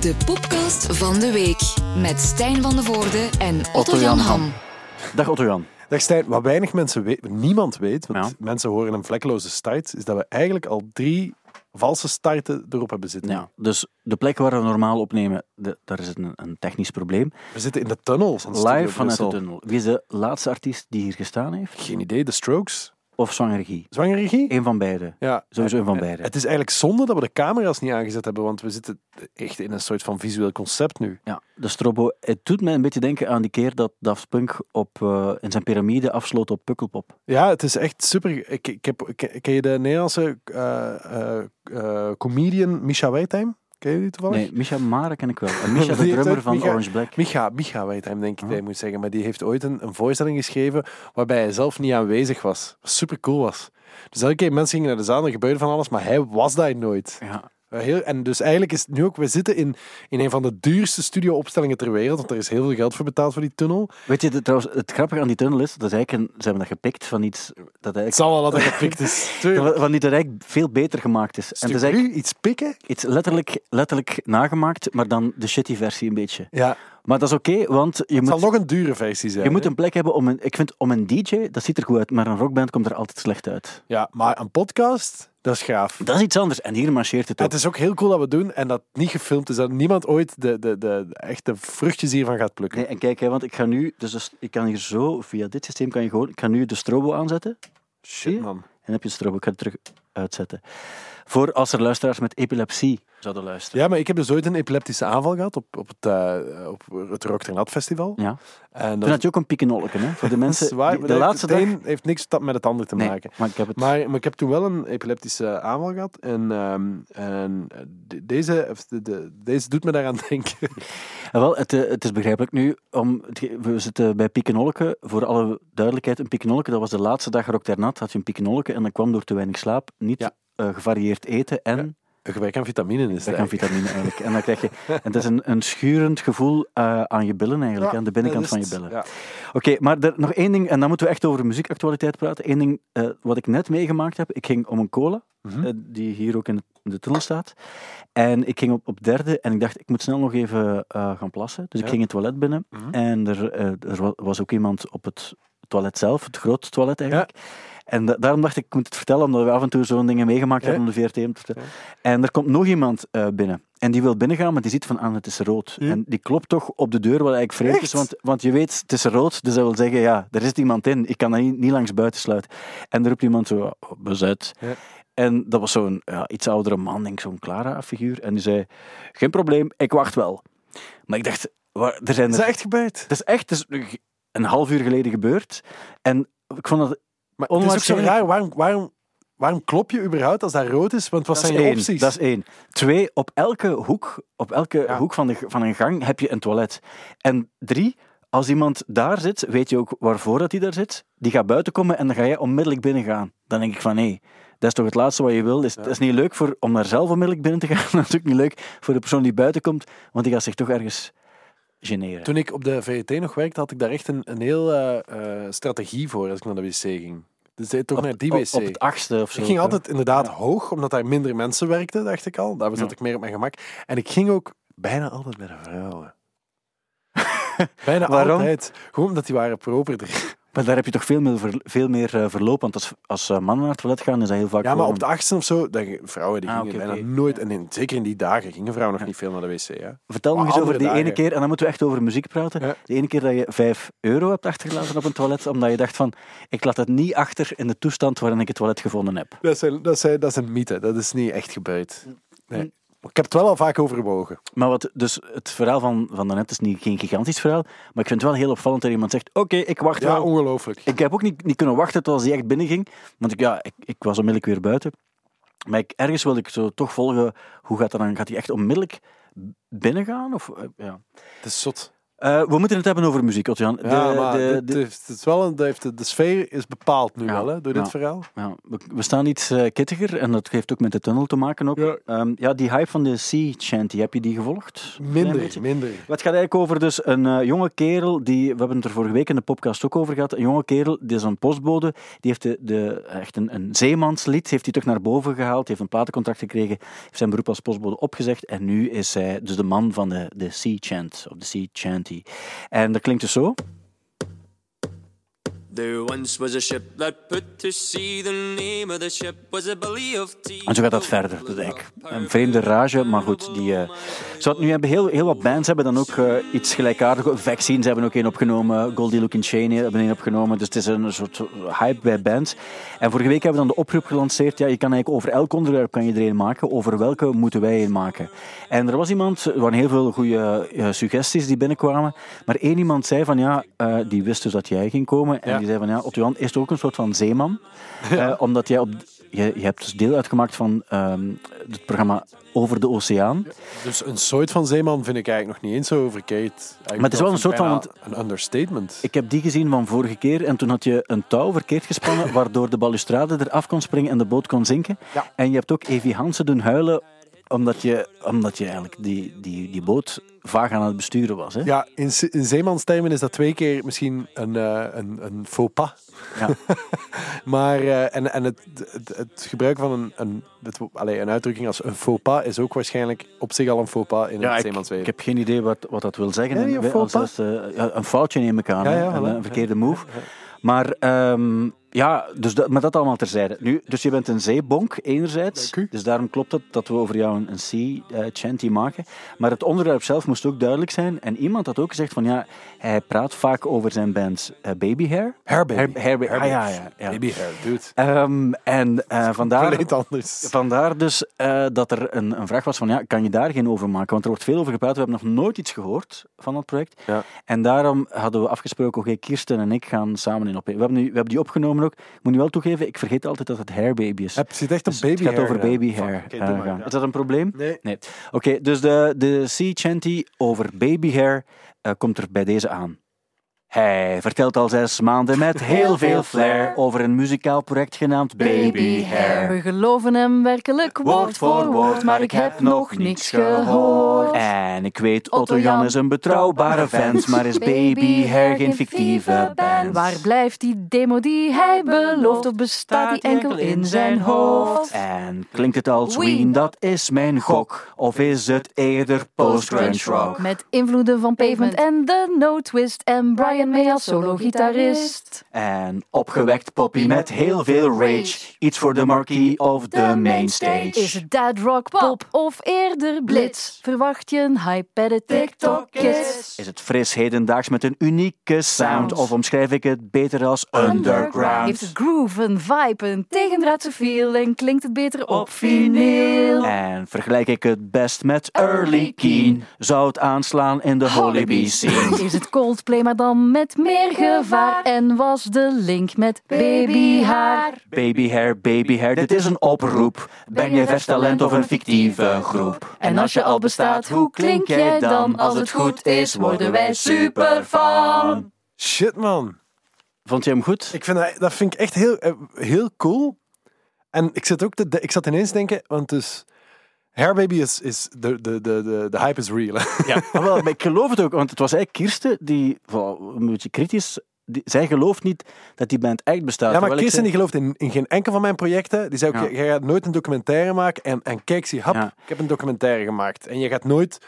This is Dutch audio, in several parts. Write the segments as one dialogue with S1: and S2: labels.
S1: De podcast van de week met Stijn van de Voorde en Otto,
S2: Otto
S1: Jan
S2: Jan
S1: Ham.
S2: Dag Otto-Jan.
S3: Dag Stijn, wat weinig mensen weten, niemand weet, want
S2: Ja.
S3: mensen horen een vlekkeloze start, is dat we eigenlijk al drie valse starten erop hebben zitten.
S2: Ja, dus de plek waar we normaal opnemen, de, daar is een, een technisch probleem.
S3: We zitten in de Studio
S2: Live vanuit de tunnel. Wie is de laatste artiest die hier gestaan heeft?
S3: Geen idee, de Strokes?
S2: Of?
S3: Zwangere regie?
S2: Eén van beide.
S3: Ja.
S2: Sowieso een van beide.
S3: Het is eigenlijk zonde dat we de camera's niet aangezet hebben, want we zitten echt in een soort van visueel concept nu.
S2: Ja, de strobo. Het doet mij een beetje denken aan die keer dat Daft Punk op, eh, in zijn piramide afsloot op Pukkelpop.
S3: Ja, het is echt super. Ik, ik heb, ken je de Nederlandse eh, eh, comedian Misha Weitheim? Ken je die toevallig?
S2: Nee, Micha Mare ken ik wel. En Micha, de drummer van
S3: Micha-
S2: Orange Black.
S3: Micha, Micha Weitheim, denk ik dat je moet zeggen. Maar die heeft ooit een, een voorstelling geschreven waarbij hij zelf niet aanwezig was. Wat super cool was. Dus elke keer mensen gingen naar de zaal en er gebeurde van alles, maar hij was daar nooit.
S2: Ja,
S3: Heel, en dus eigenlijk is het nu ook, we zitten in, in een van de duurste studioopstellingen ter wereld, want er is heel veel geld voor betaald voor die tunnel.
S2: Weet je, de- trouwens, het grappige aan die tunnel is, dat is eigenlijk een, ze hebben dat gepikt van iets dat
S3: Het
S2: eigenlijk,
S3: zal wel dat het gepikt is.
S2: Van iets dat eigenlijk veel beter gemaakt is. En het is
S3: Stuk
S2: eigenlijk
S3: nu iets pikken?
S2: iets letterlijk, letterlijk nagemaakt, maar dan de shitty versie een beetje.
S3: Ja,
S2: Maar dat is oké, want je
S3: het zal
S2: moet,
S3: nog een dure versie zijn.
S2: je moet een plek hebben om een... Ik vind om een DJ, dat ziet er goed uit, maar een rockband komt er altijd slecht uit.
S3: Ja, maar een podcast, dat is gaaf.
S2: Dat is iets anders. En hier marcheert het ook.
S3: Het is ook heel cool dat we doen en dat het niet gefilmd is. Dat niemand ooit de, de, de, de echte vruchtjes hiervan gaat plukken.
S2: Nee, en kijk, hè, want ik ga nu... Dus, ik kan hier zo, via dit systeem kan je gewoon... Ik ga nu de strobo aanzetten.
S3: Shit, man.
S2: En dan heb je de strobo. Ik ga het terug uitzetten. Voor als er luisteraars met epilepsie zouden luisteren.
S3: Ja, maar ik heb dus ooit een epileptische aanval gehad op, op het, uh, op het Rock Festival.
S2: Ja.
S3: En
S2: Toen
S3: dat,
S2: had je ook een piekenolleke, hè? Voor de mensen... de laatste
S3: het
S2: dag...
S3: een heeft niks met het ander te
S2: Nee,
S3: maken.
S2: maar ik heb het...
S3: Maar, maar ik heb toen wel een epileptische aanval gehad. En, ehm, en de- deze, of de, de- deze doet me daaraan denken.
S2: Ja, wel, het, eh, het is begrijpelijk nu. Om, we zitten bij Piekenolleke. Voor alle duidelijkheid, een Piekenolleke, dat was de laatste dag Rock. Had je een Piekenolleke en dat kwam door te weinig slaap. Niet
S3: Ja.
S2: Eh, gevarieerd eten en
S3: Een gebrek aan vitamine is het
S2: aan vitamine eigenlijk. En dan krijg je... En het is een, een schurend gevoel eh, aan je billen eigenlijk,
S3: Ja,
S2: aan de binnenkant van je billen.
S3: Ja.
S2: Oké, maar er, nog één ding, en dan moeten we echt over muziekactualiteit praten. Eén ding eh, wat ik net meegemaakt heb. Ik ging om een cola,
S3: Mhm.
S2: die hier ook in de, in de tunnel staat. En ik ging op, op derde en ik dacht, ik moet snel nog even eh, gaan plassen. Dus ik
S3: Ja.
S2: ging het toilet binnen.
S3: Mhm.
S2: En er, eh, er wa- was ook iemand op het toilet zelf, het grote toilet eigenlijk. En da- daarom dacht ik, ik moet het vertellen, omdat we af en toe zo'n dingen meegemaakt hebben om de VRT te. En er komt nog iemand eh, binnen. En die wil binnengaan, maar die ziet van, ah, het is rood. En die klopt toch op de deur, wat eigenlijk vreemd is, want, want je weet, het is rood, dus dat wil zeggen, ja, er zit iemand in, ik kan dat niet, niet langs buiten sluiten. En er roept iemand zo, oh, bezet.
S3: Ja.
S2: En dat was zo'n ja, iets oudere man, denk ik, zo'n Clara-figuur. En die zei, geen probleem, ik wacht wel. Maar ik dacht, waar, er zijn
S3: Is
S2: er
S3: dat echt gebeurd?
S2: het is echt het is een half uur geleden gebeurd. En ik vond dat...
S3: Maar het is ook zo raar. Waarom, waarom, waarom klop je überhaupt als dat rood is? Want wat
S2: dat
S3: zijn je
S2: één.
S3: opties?
S2: Dat is één. Twee, op elke hoek, op elke
S3: Ja.
S2: hoek van, de, van een gang heb je een toilet. En drie, als iemand daar zit, weet je ook waarvoor dat hij daar zit. Die gaat buiten komen en dan ga jij onmiddellijk binnen gaan. Dan denk ik van, hé, dat is toch het laatste wat je wil. Is, Dat is niet leuk voor, om daar zelf onmiddellijk binnen te gaan. Dat is ook niet leuk voor de persoon die buiten komt, want die gaat zich toch ergens generen.
S3: Toen ik op de VRT nog werkte, had ik daar echt een, een heel eh, eh, strategie voor als ik naar de wc ging. Dus toch
S2: op,
S3: naar die wc.
S2: op het achtste of zo.
S3: ik ging altijd inderdaad hoog, omdat daar minder mensen werkten, dacht ik al. Daar zat
S2: Ja.
S3: ik meer op mijn gemak. En ik ging ook bijna altijd bij de vrouwen. bijna
S2: Waarom?
S3: altijd. Gewoon omdat die waren properder.
S2: Maar daar heb je toch veel meer, veel meer eh, verloop. Want als, als eh, mannen naar het toilet gaan, is dat heel vaak
S3: Ja, maar op de achtste of zo, dan, vrouwen die
S2: Ah,
S3: gingen bijna nooit, en in, zeker in die dagen, gingen vrouwen nog niet veel naar de wc. Hè?
S2: Vertel nog eens over die ene keer, en dan moeten we echt over muziek praten.
S3: Ja.
S2: De ene keer dat je 5 euro hebt achtergelaten op een toilet, omdat je dacht van, ik laat het niet achter in de toestand waarin ik het toilet gevonden heb.
S3: Dat, zijn, dat, zijn, dat is een mythe, dat is niet echt gebeurd. Nee. Maar Ik heb het wel al vaak overwogen.
S2: Maar wat, dus het verhaal van, van daarnet is niet, geen gigantisch verhaal, maar ik vind het wel heel opvallend dat iemand zegt, oké, ik wacht
S3: Ja,
S2: wel.
S3: ongelooflijk.
S2: Ik heb ook niet, niet kunnen wachten tot hij echt binnenging, want ik, ja, ik, ik was onmiddellijk weer buiten. Maar ik, ergens wilde ik zo toch volgen, hoe gaat dat dan? Gaat hij echt onmiddellijk binnengaan? Of, eh, ja.
S3: Het is zot.
S2: Eh, we moeten het hebben over muziek, Otjan. De,
S3: Ja, maar
S2: de-
S3: dit
S2: de-
S3: heeft- het is wel een, dat heeft de, de sfeer is bepaald nu
S2: Ja,
S3: wel, hè, door dit
S2: ja.
S3: verhaal.
S2: ja, we, we staan iets eh, kittiger en dat heeft ook met de tunnel te maken. Ook.
S3: Ja.
S2: Ehm, ja, die hype van de Sea Chanty, heb je die gevolgd?
S3: Minder, minder.
S2: Het gaat eigenlijk over dus een eh, jonge kerel, die, we hebben het er vorige week in de podcast ook over gehad, een jonge kerel, die is een postbode, die heeft de, de, echt een, een zeemanslied, heeft hij toch naar boven gehaald, heeft een platencontract gekregen, heeft zijn beroep als postbode opgezegd en nu is hij dus de man van de, de Sea Chant, of de Sea En dat klinkt dus zo. En zo gaat dat verder. Dat is eigenlijk een vreemde rage, maar goed. Die, eh zo nu hebben heel, heel wat bands hebben dan ook eh, iets gelijkaardigs. Vaccines hebben ook één opgenomen. Goldie Looking Cheney hebben één opgenomen. Dus het is een soort hype bij bands. En vorige week hebben we dan de oproep gelanceerd. Ja, je kan eigenlijk over elk onderwerp kan je er een maken. Over welke moeten wij een maken? En er was iemand, er waren heel veel goede eh, suggesties die binnenkwamen. Maar één iemand zei van ja, eh, die wist dus dat jij ging komen. En
S3: Ja.
S2: Die zei van ja, Otto Jan is ook een soort van zeeman. Eh, omdat jij op, je, je hebt dus deel uitgemaakt van ehm, het programma Over de Oceaan.
S3: Dus een soort van zeeman vind ik eigenlijk nog niet eens zo verkeerd.
S2: Maar het is wel een soort van-
S3: bijna Een understatement.
S2: Ik heb die gezien van vorige keer en toen had je een touw verkeerd gespannen waardoor de balustrade eraf kon springen en de boot kon zinken.
S3: Ja.
S2: En je hebt ook Evie Hansen doen huilen omdat je, omdat je eigenlijk die, die, die boot vaag aan het besturen was. Hè?
S3: Ja, in, in zeemanstermen is dat twee keer misschien een, eh, een, een faux pas.
S2: Ja.
S3: Maar, eh, en, en het, het, het gebruik van een, een, het, allee, een uitdrukking als een faux pas is ook waarschijnlijk op zich al een faux pas in
S2: Ja,
S3: het
S2: ik,
S3: zeemansweven.
S2: ik heb geen idee wat, wat dat wil zeggen.
S3: Nee, een
S2: als- als, eh, een foutje neem ik aan.
S3: Ja, voilà.
S2: een verkeerde move. Maar ehm, ja, dus dat, maar dat allemaal terzijde. Nu, dus je bent een zeebonk, enerzijds. Dus daarom klopt het dat we over jou een, een sea eh, chanty maken. Maar het onderwerp zelf moest ook duidelijk zijn. En iemand had ook gezegd van ja, hij praat vaak over zijn band eh, Baby Hair.
S3: Hair baby.
S2: Hair-. Ah, ja, ja, ja.
S3: Baby hair, dude.
S2: Ehm, en eh, vandaar...
S3: Anders.
S2: Vandaar dus dat er een, een vraag was van, ja, kan je daar geen over maken? Want er wordt veel over gepraat. We hebben nog nooit iets gehoord van dat project.
S3: Ja.
S2: En daarom hadden we afgesproken, oké, Kirsten en ik gaan samen in op. We hebben, nu, we hebben die opgenomen ook. Ik moet nu wel toegeven, ik vergeet altijd dat het Hair Baby is.
S3: Het zit echt op
S2: Dus
S3: baby
S2: het gaat
S3: hair.
S2: over baby hair eh,
S3: maar, ja.
S2: Is dat een probleem?
S3: Nee.
S2: Nee. Oké, dus de, de Sea Chanty over baby hair eh, komt er bij deze aan. Hij vertelt al zes maanden met heel veel flair over een muzikaal project genaamd Baby Hair.
S4: We geloven hem werkelijk woord voor woord, maar ik heb nog niks gehoord.
S2: En ik weet, Otto Jan is een betrouwbare vent, maar is Baby Hair geen fictieve band.
S4: Waar blijft die demo die hij belooft, of bestaat die enkel in zijn hoofd?
S2: En klinkt het als
S4: Ween.
S2: Ween, dat is mijn gok. Of is het eerder post-grunge rock?
S4: Met invloeden van Pavement en The No Twist en Brian May als solo-gitarist.
S2: En opgewekt poppy met heel veel rage. Iets voor de marquee of de main stage.
S4: Is het dead rock pop of eerder blitz? Verwacht je een hype bij de TikTok kids?
S2: Is het fris hedendaags met een unieke sound? Of omschrijf ik het beter als underground?
S4: Heeft het groove, een vibe, een tegendraadse feel en klinkt het beter op vinyl?
S2: En vergelijk ik het best met Early Keen? Zou het aanslaan in de Holy Bee scene?
S4: Is het Coldplay, maar dan met meer gevaar? En was de link met babyhaar?
S2: Baby hair, baby hair, dit is een oproep. Ben je vers talent of een fictieve groep?
S4: En als je al bestaat, hoe klink jij dan? Als het goed is, worden wij super fan.
S3: Shit, man.
S2: Vond je hem goed?
S3: Ik vind dat, dat vind ik echt heel, eh, heel cool. En ik zat ook te, ik zat ineens te denken, want dus Hair Baby is, is de, de, de, de, de hype is real.
S2: Ja, Ah, wel, maar ik geloof het ook, want het was eigenlijk Kirsten die, een beetje kritisch, die, zij gelooft niet dat die band echt bestaat.
S3: Ja, maar Kirsten die gelooft in, in geen enkel van mijn projecten. Die zei ook,
S2: Ja.
S3: je gaat nooit een documentaire maken. En, en kijk, zie, hap,
S2: Ja.
S3: ik heb een documentaire gemaakt. En je gaat nooit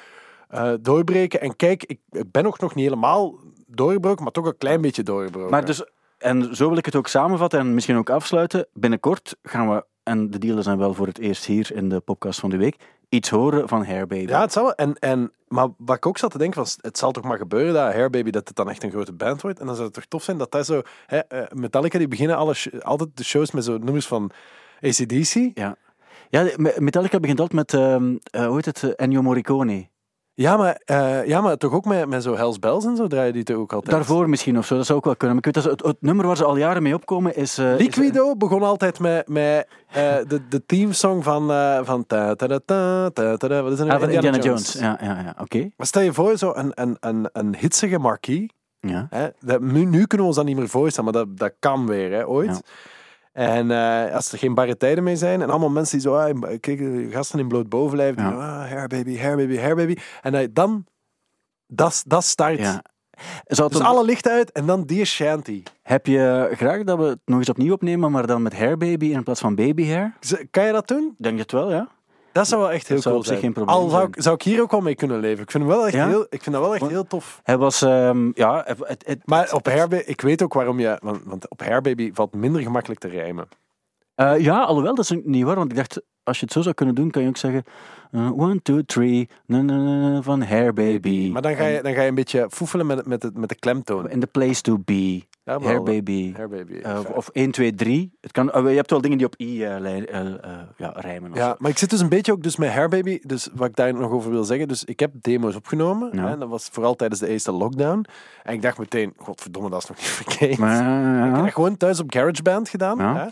S3: eh, doorbreken. En kijk, ik, ik ben nog, nog niet helemaal doorgebroken, maar toch een klein beetje doorgebroken.
S2: Maar dus, en zo wil ik het ook samenvatten en misschien ook afsluiten. Binnenkort gaan we, en de dealen zijn wel voor het eerst hier in de podcast van de week, iets horen van Hair Baby.
S3: Ja, het zal wel. En, en, maar wat ik ook zat te denken, was, het zal toch maar gebeuren dat Hair Baby dat het dan echt een grote band wordt. En dan zou het toch tof zijn dat dat zo... Hè, eh, Metallica die beginnen alle altijd de shows met zo nummers van ACDC.
S2: Ja, ja Metallica begint altijd met, ehm, eh, hoe heet het, eh, Ennio Morricone.
S3: Ja, maar, eh, ja, maar toch ook met, met zo Hells Bells en zo draaien die toch ook altijd.
S2: Daarvoor misschien of zo, dat zou ook wel kunnen. Maar ik weet dat het, het nummer waar ze al jaren mee opkomen is... is-
S3: Liquido begon altijd met, met eh, de, de teamsong van, van ta ta ta ta ta ta wat is nu?
S2: Ah, van Indiana Jones. Ja, ja, ja. Oké.
S3: Maar stel je voor, zo een, een, een, een hitsige marquee.
S2: Ja.
S3: Hè, dat, nu, nu kunnen we ons dat niet meer voorstellen, maar dat, dat kan weer, hè, ooit.
S2: Ja.
S3: En eh, als er geen barre tijden mee zijn, en allemaal mensen die zo, ah, kijk, gasten in bloot bovenlijf, die,
S2: Ja.
S3: ah, hair baby, hair baby, hair baby. En dan, dat dat start.
S2: ja. Zou
S3: Dus alle lichten uit en dan die shanty.
S2: Heb je graag dat we het nog eens opnieuw opnemen, maar dan met hair baby in plaats van baby hair?
S3: Z- Kan je dat doen?
S2: Denk je het wel, ja?
S3: Dat zou wel echt heel cool zijn.
S2: geen probleem
S3: Al zou ik, zou ik hier ook wel mee kunnen leven. Ik vind, hem wel echt
S2: Ja?
S3: heel, ik vind dat wel echt
S2: Want-
S3: heel tof.
S2: Hij was, ehm, ja... Het, het, het-
S3: Maar op Hairbaby, ik weet ook waarom je... Want, want op Hairbaby valt minder gemakkelijk te rijmen.
S2: Eh, ja, alhoewel, dat is niet waar, want ik dacht, als je het zo zou kunnen doen, kan je ook zeggen... eh, one, two, three, na, na, na, na, van hair baby.
S3: Maar dan ga je, dan ga je een beetje foefelen met, met, de, met de klemtoon.
S2: In the place to be,
S3: Ja, maar
S2: hair baby. Eh, of, of 1, 2, 3. Het kan, je hebt wel dingen die op i ja, rijmen. of
S3: Ja,
S2: zo.
S3: maar ik zit dus een beetje ook dus met Hairbaby, dus wat ik daar nog over wil zeggen. Dus ik heb demo's opgenomen.
S2: Ja.
S3: Hè, dat was vooral tijdens de eerste lockdown. En ik dacht meteen, godverdomme, dat is nog niet verkeerd.
S2: Maar,
S3: Ik heb dat gewoon thuis op GarageBand gedaan. Hè?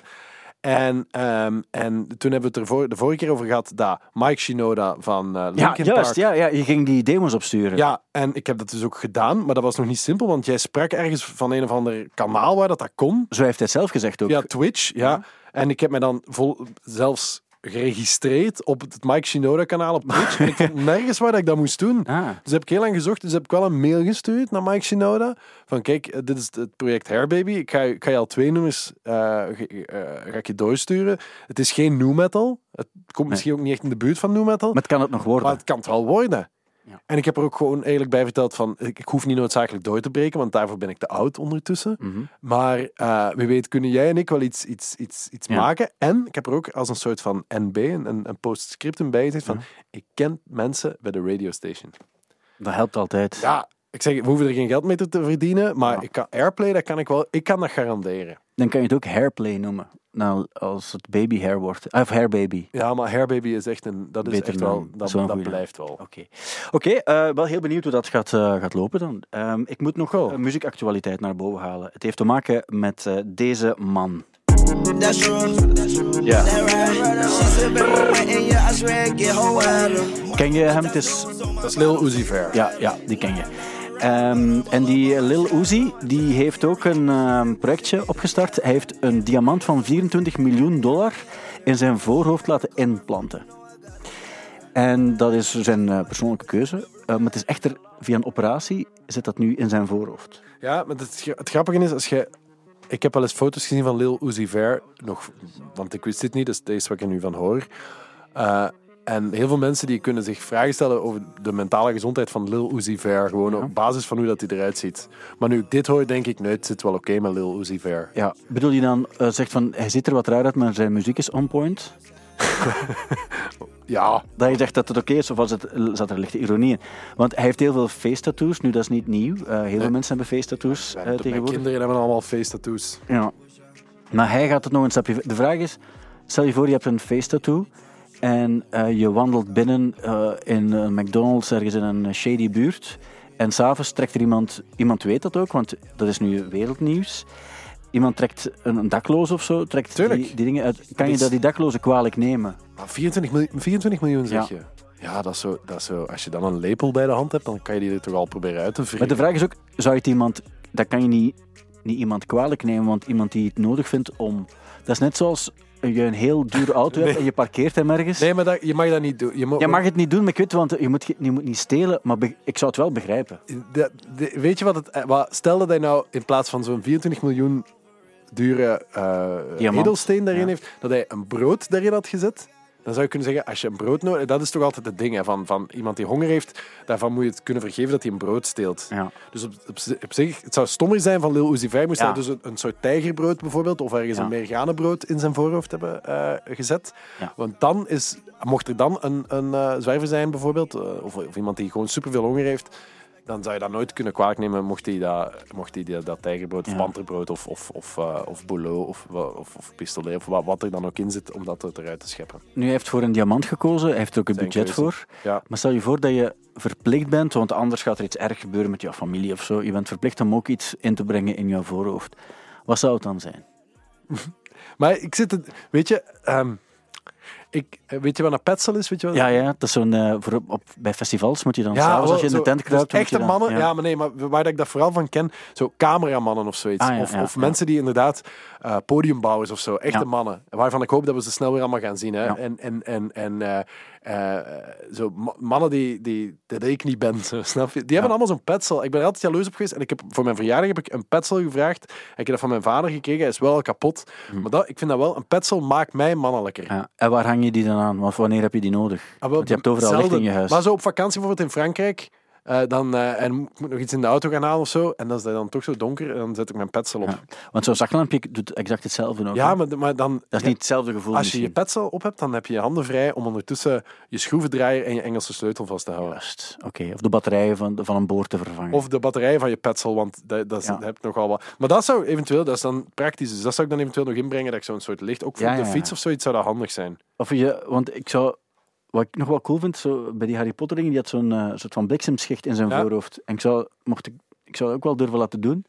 S3: En, ehm, en toen hebben we het er voor, de vorige keer over gehad dat Mike Shinoda van
S2: ja,
S3: Linkin
S2: juist.
S3: Park...
S2: Ja, ja, je ging die demos opsturen.
S3: Ja, en ik heb dat dus ook gedaan, maar dat was nog niet simpel, want jij sprak ergens van een of ander kanaal waar dat, dat kon.
S2: Zo heeft hij het zelf gezegd ook.
S3: Via Twitch, ja.
S2: Ja.
S3: En ik heb mij dan vol, zelfs geregistreerd op het Mike Shinoda kanaal op Twitch. en ik vond nergens waar dat ik dat moest doen.
S2: Ah,
S3: Dus heb ik heel lang gezocht. Dus heb ik wel een mail gestuurd naar Mike Shinoda. Van kijk, eh, dit is het project. Ik ga, je- ik ga je al twee nummers eh, eh, ga ik je doorsturen. Het is geen nu metal. Het komt misschien ook niet echt in de buurt van nu metal.
S2: maar het kan het nog worden.
S3: Maar het kan het wel worden.
S2: Ja.
S3: En ik heb er ook gewoon eerlijk bij verteld van... Ik, ik hoef niet noodzakelijk door te breken, want daarvoor ben ik te oud ondertussen.
S2: Mhm.
S3: Maar eh, wie weet kunnen jij en ik wel iets, iets, iets, iets
S2: Ja.
S3: maken. En ik heb er ook als een soort van NB, een, een een postscriptum bij gezegd van... Ik ken mensen bij de radio station.
S2: Dat helpt altijd.
S3: Ja, ik zeg, we hoeven er geen geld mee te, verdienen, maar ik kan Airplay, dat kan ik wel, ik kan dat garanderen.
S2: Dan kan je het ook hairplay noemen. Nou, als het baby hair wordt. Of hair baby.
S3: Ja, maar Hairbaby is echt een, dat is
S2: Beter
S3: echt wel, dat, dat blijft wel.
S2: Oké, Oké, eh, wel heel benieuwd hoe dat gaat, eh, gaat lopen dan. Ehm, ik moet nog
S3: Go.
S2: eh, muziekactualiteit naar boven halen. Het heeft te maken met eh, deze man. Ja.
S5: Baby.
S2: Ken je hem? Het is
S3: Dat is Lil Uzi Vert.
S2: Ja, ja, die ken je. Ehm, en die Lil Uzi, die heeft ook een ehm, projectje opgestart. Hij heeft een diamant van 24 miljoen dollar in zijn voorhoofd laten inplanten. En dat is zijn eh, persoonlijke keuze. Eh, maar het is echter via een operatie zit dat nu in zijn voorhoofd.
S3: Ja, maar het, het grappige is, als je... Ik heb wel eens foto's gezien van Lil Uzi Vert, nog, want ik wist dit niet, dus is wat ik er nu van hoor. Eh, en heel veel mensen die kunnen zich vragen stellen over de mentale gezondheid van Lil Uzi Vert, gewoon op basis van hoe dat hij eruit ziet. Maar nu ik dit hoor, denk ik, nee, het zit wel oké met Lil Uzi Vert.
S2: Ja, bedoel je dan, eh, zegt van, hij ziet er wat raar uit, maar zijn muziek is on point?
S3: Ja,
S2: Dat je zegt dat het oké is, of was het, zat er lichte ironie in? Want hij heeft heel veel face tattoos. Nu, dat is niet nieuw. Eh, heel veel mensen hebben face tattoos eh,
S3: mijn
S2: tegenwoordig.
S3: kinderen hebben allemaal face tattoos.
S2: Ja. Maar hij gaat het nog een stapje... De vraag is, stel je voor je hebt een face tattoo en eh, je wandelt binnen eh, in een McDonald's ergens in een shady buurt en s'avonds trekt er iemand... Iemand weet dat ook, want dat is nu wereldnieuws. Iemand trekt een, dakloos of zo, trekt
S3: Tuurlijk.
S2: die, die dingen uit. Kan je dat die dakloze kwalijk nemen?
S3: Maar 24 miljoen, 24 miljoen zeg
S2: Ja.
S3: je? Ja, dat is, zo, dat is zo. Als je dan een lepel bij de hand hebt, dan kan je die er toch al proberen uit te
S2: Maar
S3: wringen.
S2: de vraag is ook, zou je het iemand... Dat kan je niet, niet iemand kwalijk nemen, want iemand die het nodig vindt om... Dat is net zoals je een heel dure auto hebt
S3: Nee.
S2: en je parkeert hem ergens.
S3: Nee, maar dat, je mag dat niet doen. Je,
S2: mag het niet doen, maar ik weet, want je moet, je moet niet stelen, maar ik zou het wel begrijpen.
S3: De- de- weet je wat het... eh, Wat, stel dat hij nou in plaats van zo'n 24 miljoen dure
S2: Diamant.
S3: edelsteen daarin
S2: Ja.
S3: heeft, dat hij een brood daarin had gezet. Dan zou je kunnen zeggen, als je een brood nodig dat is toch altijd het ding hè, van, van iemand die honger heeft, daarvan moet je het kunnen vergeven dat hij een brood steelt.
S2: Ja.
S3: Dus op, op, zi- op zich, het zou stommer zijn van Lil Uzi Vert, moest
S2: Ja.
S3: hij dus een, een soort tijgerbrood bijvoorbeeld, of ergens
S2: Ja.
S3: een merganenbrood in zijn voorhoofd hebben eh, gezet. Want dan is, mocht er dan een, een eh, zwerver zijn bijvoorbeeld, eh, of, of iemand die gewoon superveel honger heeft, dan zou je dat nooit kunnen kwalijk nemen mocht hij dat, mocht hij dat, dat tijgerbrood of
S2: Ja.
S3: panterbrood of, of, of, eh, of bouleau of, of, of pistolet of wat, wat er dan ook in zit om dat er eruit te scheppen.
S2: Nu, hij heeft voor een diamant gekozen, hij heeft er ook een
S3: Zijn
S2: budget
S3: keuze.
S2: voor.
S3: Ja.
S2: Maar stel je voor dat je verplicht bent, want anders gaat er iets erg gebeuren met jouw familie of zo. Je bent verplicht om ook iets in te brengen in jouw voorhoofd. Wat zou het dan zijn?
S3: Maar ik zit... Weet je... ehm, ik, eh, weet je wat een petsel is? Weet je wat
S2: Ja, ja, dat is zo'n... eh, voor op, bij festivals moet je dan s'avonds, als je in de tent kruipt...
S3: Echte
S2: dan-
S3: mannen,
S2: ja.
S3: ja. maar nee, maar waar ik dat vooral van ken, zo cameramannen of zoiets.
S2: Ah, ja,
S3: of
S2: ja,
S3: of
S2: ja.
S3: mensen die inderdaad eh, podiumbouwers of zo, echte
S2: Ja.
S3: mannen. Waarvan ik hoop dat we ze snel weer allemaal gaan zien. Hè?
S2: Ja.
S3: En, en, en, en zo ma- mannen die, die, dat ik niet ben, zo, snap je? Die hebben allemaal zo'n petsel. Ik ben er altijd jaloers op geweest en ik heb, voor mijn verjaardag heb ik een petsel gevraagd. En ik heb dat van mijn vader gekregen, hij is wel kapot. Maar dat, ik vind dat wel, een petsel maakt mij mannelijker.
S2: Hm. Ja. En waar hang je die dan aan? Want wanneer heb je die nodig?
S3: Ah, wel,
S2: Want je hebt overal licht
S3: zelden.
S2: in je huis.
S3: Maar zo op vakantie bijvoorbeeld in Frankrijk. Eh, dan, eh, en ik moet nog iets in de auto gaan halen of zo. En dan is het dan toch zo donker. En dan zet ik mijn petsel op.
S2: Ja. Want zo'n zaklampje doet exact hetzelfde ook.
S3: Ja, maar, maar dan...
S2: Dat is niet hetzelfde gevoel
S3: Als je je petsel op hebt, dan heb je je handen vrij om ondertussen je schroevendraaier en je Engelse sleutel vast te houden.
S2: Juist, oké. Of de batterijen van, van een boord te vervangen.
S3: Of de batterij van je petsel, want dat, dat, is,
S2: Ja.
S3: dat heb je nogal wat. Maar dat zou eventueel, dat is dan praktisch, dus dat zou ik dan eventueel nog inbrengen, dat ik zo'n soort licht, ook voor de fiets of zoiets, zou dat handig zijn.
S2: Of je, want ik zou, wat ik nog wel cool vind, zo, bij die Harry Potter dingen, die had zo'n eh, soort van bliksemschicht in zijn
S3: Ja.
S2: voorhoofd. En ik zou, mocht ik, ik zou dat ook wel durven laten doen,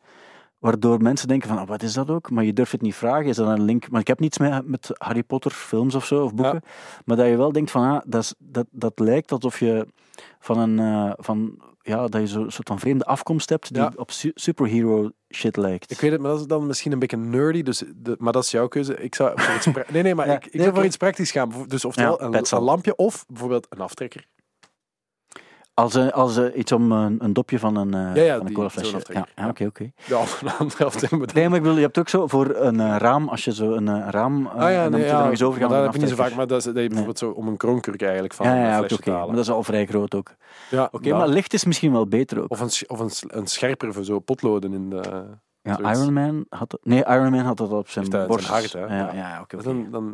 S2: waardoor mensen denken van, oh, wat is dat ook? Maar je durft het niet vragen, is dat een link? Maar ik heb niets met, met Harry Potter films of zo, of boeken. Maar dat je wel denkt van, ah, dat, is, dat, dat lijkt alsof je van een, eh, van, ja, dat je zo'n soort van vreemde afkomst hebt die
S3: Ja.
S2: op su- superhero shit lijkt.
S3: Ik weet het, maar dat is dan misschien een beetje nerdy, dus de, maar dat is jouw keuze. Ik zou voor iets nee, nee, maar
S2: Ja,
S3: ik, ik
S2: nee,
S3: zou voor iets praktisch gaan. Dus oftewel
S2: Ja,
S3: een,
S2: petsel.
S3: een lampje of bijvoorbeeld een aftrekker.
S2: Als, eh, als eh, iets om een, een dopje van een, eh
S3: Ja, ja,
S2: van een colaflesje. Ja, ja, oké, oké.
S3: Ja, een bedoel-
S2: Nee, maar ik bedoel, je hebt ook zo voor een eh, raam, als je zo een eh, raam... eh,
S3: Ah ja, nee,
S2: moet je
S3: ja,
S2: er nog eens over gaan.
S3: maar dat heb je niet zo vaak, maar dat is, dat je bijvoorbeeld zo om een kroonkurk eigenlijk van
S2: Ja, ja,
S3: een
S2: ja,
S3: flesje
S2: oké.
S3: te
S2: Maar
S3: halen.
S2: dat is al vrij groot ook.
S3: Ja,
S2: Oké,
S3: dat.
S2: maar licht is misschien wel beter ook.
S3: Of, een, of een, een scherper voor zo potloden in de...
S2: ja,
S3: zoiets.
S2: Iron Man had dat... Nee, Iron Man had dat op zijn
S3: dat
S2: borst.
S3: hè?
S2: Ja,
S3: Ja.
S2: oké. oké.
S3: Dan, dan,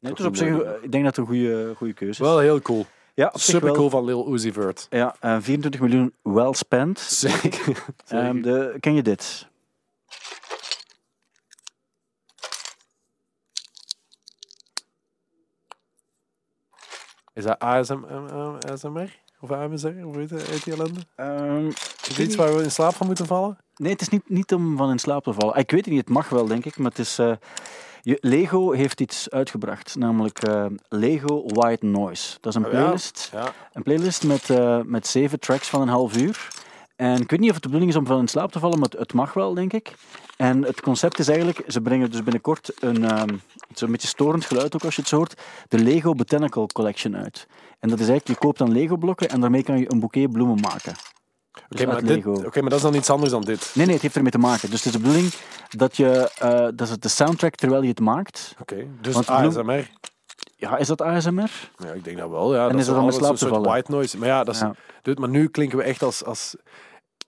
S2: Nee, dus op zich, eh, ik denk dat het een goede, goede keuze is.
S3: Wel heel cool.
S2: Ja,
S3: Super cool van Lil Uzi Vert.
S2: Ja, eh, 24 miljoen well spent.
S3: Zeker.
S2: Ehm, de, ken je dit?
S3: Is dat ASM, ASMR? Of AMSR? Of weet je, heet die ellende?
S2: Ehm,
S3: Is het iets waar we in slaap van moeten vallen?
S2: Nee, het is niet, niet om van in slaap te vallen. Ik weet het niet, het mag wel, denk ik. Maar het is, eh, Lego heeft iets uitgebracht, namelijk eh, Lego White Noise. Dat is een
S3: Oh ja?
S2: playlist,
S3: Ja.
S2: een playlist met, eh, met zeven tracks van een half uur. En ik weet niet of het de bedoeling is om van in slaap te vallen, maar het, mag wel, denk ik. En het concept is eigenlijk, ze brengen dus binnenkort een zo'n beetje storend geluid ook als je het zo hoort, de Lego Botanical Collection uit. En dat is eigenlijk, je koopt dan Lego-blokken en daarmee kan je een bouquet bloemen maken.
S3: Oké,
S2: Dus
S3: maar,
S2: uit
S3: dit-
S2: Lego.
S3: oké, maar dat is dan iets anders dan dit.
S2: Nee, nee, het heeft ermee te maken. Dus het is de bedoeling dat je, eh, dat is de soundtrack terwijl je het maakt.
S3: Oké, dus
S2: Want bloem-
S3: ASMR.
S2: Ja, is dat ASMR?
S3: Ja, ik denk dat wel. Ja,
S2: En
S3: dat
S2: is dat slaap
S3: zo'n
S2: te
S3: soort
S2: vallen?
S3: white noise. Maar ja, dat is,
S2: Ja.
S3: Maar nu klinken we echt als, als...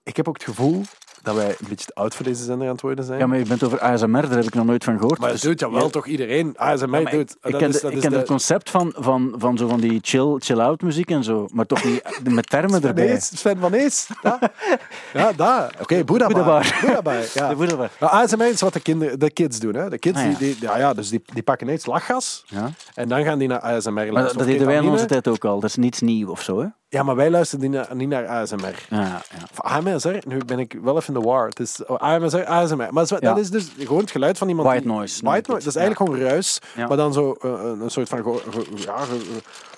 S3: Ik heb ook het gevoel dat wij een beetje te oud voor deze zender aan het worden zijn.
S2: Ja, maar je bent over ASMR, daar heb ik nog nooit van gehoord.
S3: Maar
S2: Dus-
S3: doet ja wel toch iedereen? ASMR
S2: Ja,
S3: doet.
S2: ik, ik
S3: dat
S2: ken,
S3: is,
S2: de-
S3: dat
S2: ik ken
S3: de-
S2: het concept van, van, van, zo van die chill, chill-out muziek en zo, maar toch niet met termen
S3: Sven
S2: erbij.
S3: Ees, Sven van Ees. Ja, ja daar. Oké, Boeddha
S2: Boeddha
S3: ja.
S2: De
S3: ASMR is wat de, kinderen, de kids doen. Hè. De kids
S2: Ah, ja.
S3: Die, die, ja, ja, dus die, die pakken eerst lachgas
S2: Ja.
S3: en dan gaan die naar ASMR luisteren.
S2: dat, dat deden wij in onze tijd ook al. Dat is niets nieuw of zo, hè?
S3: Ja, maar wij luisteren niet naar, niet naar ASMR.
S2: Ja, ja.
S3: Of AMSR, nu ben ik wel even in de war. Het is oh, AMSR, ASMR. Maar dat is,
S2: Ja.
S3: dat is dus gewoon het geluid van iemand
S2: White
S3: die-
S2: noise
S3: White noise. Dat is eigenlijk gewoon ruis, maar dan zo eh, een, soort van ja,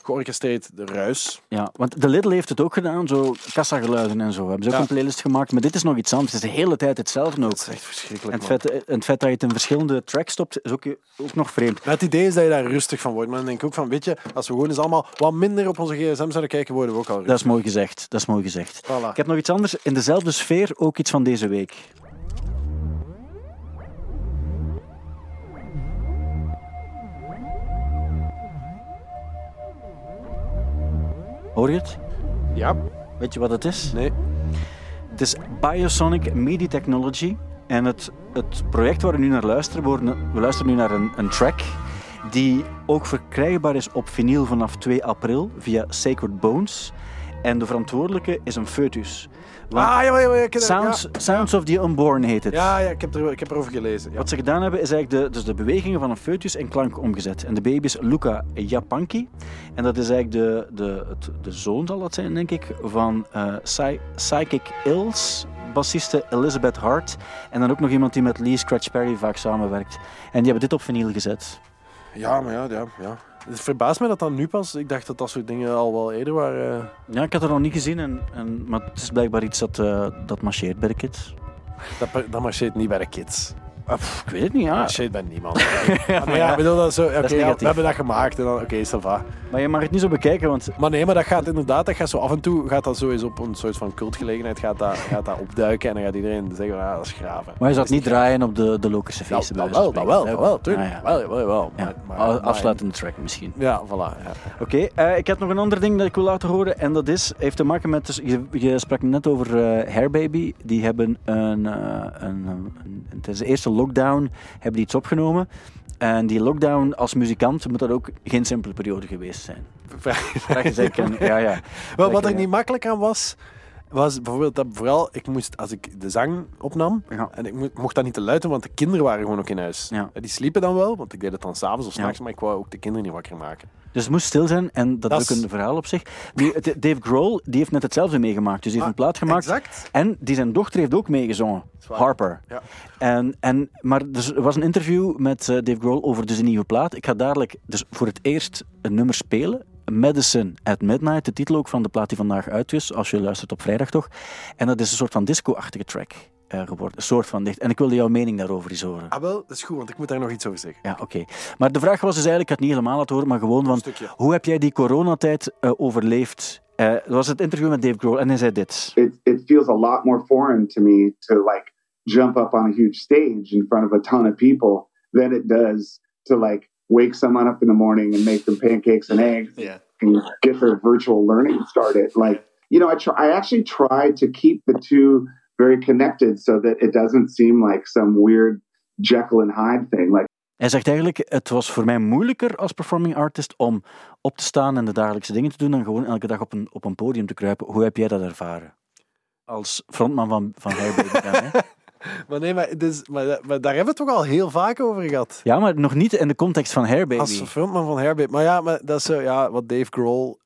S3: georchestreerd ruis.
S2: Ja, want de Lidl heeft het ook gedaan, zo kassageluiden en zo. Hebben ze ook
S3: Ja.
S2: een playlist gemaakt, maar dit is nog iets anders. Het is de hele tijd hetzelfde ook.
S3: Dat is echt
S2: En
S3: verschrikkelijk,
S2: het
S3: man.
S2: vet, en het vet dat je het in verschillende tracks stopt, is ook, ook nog vreemd.
S3: Maar het idee is dat je daar rustig van wordt. Maar dan denk ik ook van, weet je, als we gewoon eens allemaal wat minder op onze gsm zouden kijken, worden we ook al rustig.
S2: Dat is mooi gezegd. Dat is mooi gezegd.
S3: Voilà.
S2: Ik heb nog iets anders. In dezelfde sfeer ook iets van deze week. Hoor je het?
S3: Ja,
S2: Weet je wat het is?
S3: nee.
S2: Het is Biosonic Media Technology. En het, het project waar we nu naar luisteren, we luisteren nu naar een, een track die ook verkrijgbaar is op vinyl vanaf 2 april via Sacred Bones. En de verantwoordelijke is een foetus. Want
S3: Ah, ja, ja, ja, ik
S2: Sounds,
S3: ja.
S2: Sounds of the Unborn heet het.
S3: Ja, ja ik, heb er, ik heb erover gelezen. Ja.
S2: Wat ze gedaan hebben, is eigenlijk de, dus de bewegingen van een foetus in klank omgezet. En de baby is Luca Japanki. En dat is eigenlijk de, de, het- de zoon, zal dat zijn, denk ik, van eh, Psy- Psychic Ills, bassiste Elizabeth Hart. En dan ook nog iemand die met Lee Scratch Perry vaak samenwerkt. En die hebben dit op vinyl gezet.
S3: Ja, maar ja, ja, ja. Het verbaast me dat dat nu pas. Ik dacht dat dat soort dingen al wel eerder waren.
S2: Ja, ik had het nog niet gezien, en, en, maar het is blijkbaar iets dat, eh, dat marcheert bij de kids.
S3: Dat, dat marcheert niet bij de kids.
S2: Ah, pff, ik weet het niet, ja.
S3: marcheert bij niemand. ja, maar ja, ik bedoel dat zo. Oké,
S2: is
S3: ja,
S2: negatief.
S3: we hebben dat gemaakt en dan, oké, ça va.
S2: Maar je mag het niet zo bekijken, want
S3: Maar nee, maar dat gaat inderdaad, dat gaat zo af en toe, gaat dat zo eens op een soort van cultgelegenheid, gaat dat, gaat dat opduiken en dan gaat iedereen zeggen, ah, dat is graven.
S2: maar je zou het niet
S3: is
S2: draaien op de, de logische
S3: graven.
S2: feesten.
S3: dat wel, dat wel, dat wel, tuurlijk.
S2: Ah, ja.
S3: Wel, wel, wel.
S2: Ja,
S3: Maar- maar-
S2: a-
S3: maar-
S2: afsluitende track misschien.
S3: Ja, voilà.
S2: Oké, eh, ik heb nog een ander ding dat ik wil laten horen. En dat is, heeft te maken met. Dus je, je sprak net over eh Hairbaby. Die hebben een, eh, een, een, een- Tijdens de eerste lockdown hebben die iets opgenomen. En die lockdown als muzikant moet dat ook geen simpele periode geweest zijn. Vraag je zeker. Ja, ja.
S3: Wel, wat er
S2: ja.
S3: niet makkelijk aan was, was bijvoorbeeld dat vooral, ik moest, als ik de zang opnam,
S2: Ja.
S3: en ik mo- mocht dat niet te luid doen, want de kinderen waren gewoon ook in huis.
S2: Ja.
S3: Die sliepen dan wel, want ik deed het dan s'avonds of
S2: Ja.
S3: s'nachts, maar ik wou ook de kinderen niet wakker maken.
S2: Dus het moest stil zijn en dat,
S3: Dat
S2: is ook een verhaal op zich. Die, Dave Grohl die heeft net hetzelfde meegemaakt. Dus die heeft een plaat gemaakt.
S3: Exact.
S2: En die zijn dochter heeft ook meegezongen. Harper.
S3: Ja.
S2: En, en, maar er was een interview met eh, Dave Grohl over dus een nieuwe plaat. Ik ga dadelijk dus voor het eerst een nummer spelen. Medicine at Midnight, de titel ook van de plaat die vandaag uit is, als je luistert op vrijdag toch. En dat is een soort van disco-achtige track geworden. Een soort van dicht. En ik wilde jouw mening daarover eens horen.
S3: Ah, wel, dat is goed, want ik moet daar nog iets over zeggen.
S2: Ja, oké. Maar de vraag was dus eigenlijk, ik had het niet helemaal laten horen, maar gewoon van, hoe heb jij die coronatijd eh, overleefd? Eh, dat was het interview met Dave Grohl en hij zei dit.
S6: it, it feels a lot more foreign to me to like jump up on a huge stage in front of a ton of people than it does to like wake someone up in the morning and make them pancakes and eggs
S3: Yeah.
S6: and get their virtual learning started. Like, you know, I try, I actually try to keep the two very connected so that it doesn't seem like some weird Jekyll and Hyde thing. Like,
S2: Hij zegt eigenlijk, het was voor mij moeilijker als performing artist om op te staan en de dagelijkse dingen te doen dan gewoon elke dag op een, op een podium te kruipen. Hoe heb jij dat ervaren? Als frontman van, van hè?
S3: Maar nee, maar, dus, maar, maar daar hebben we het toch al heel vaak over gehad.
S2: Ja, maar nog niet in de context van Hairbaby.
S3: Als frontman van Herbert. Maar ja, maar dat is zo, ja, wat Dave Grohl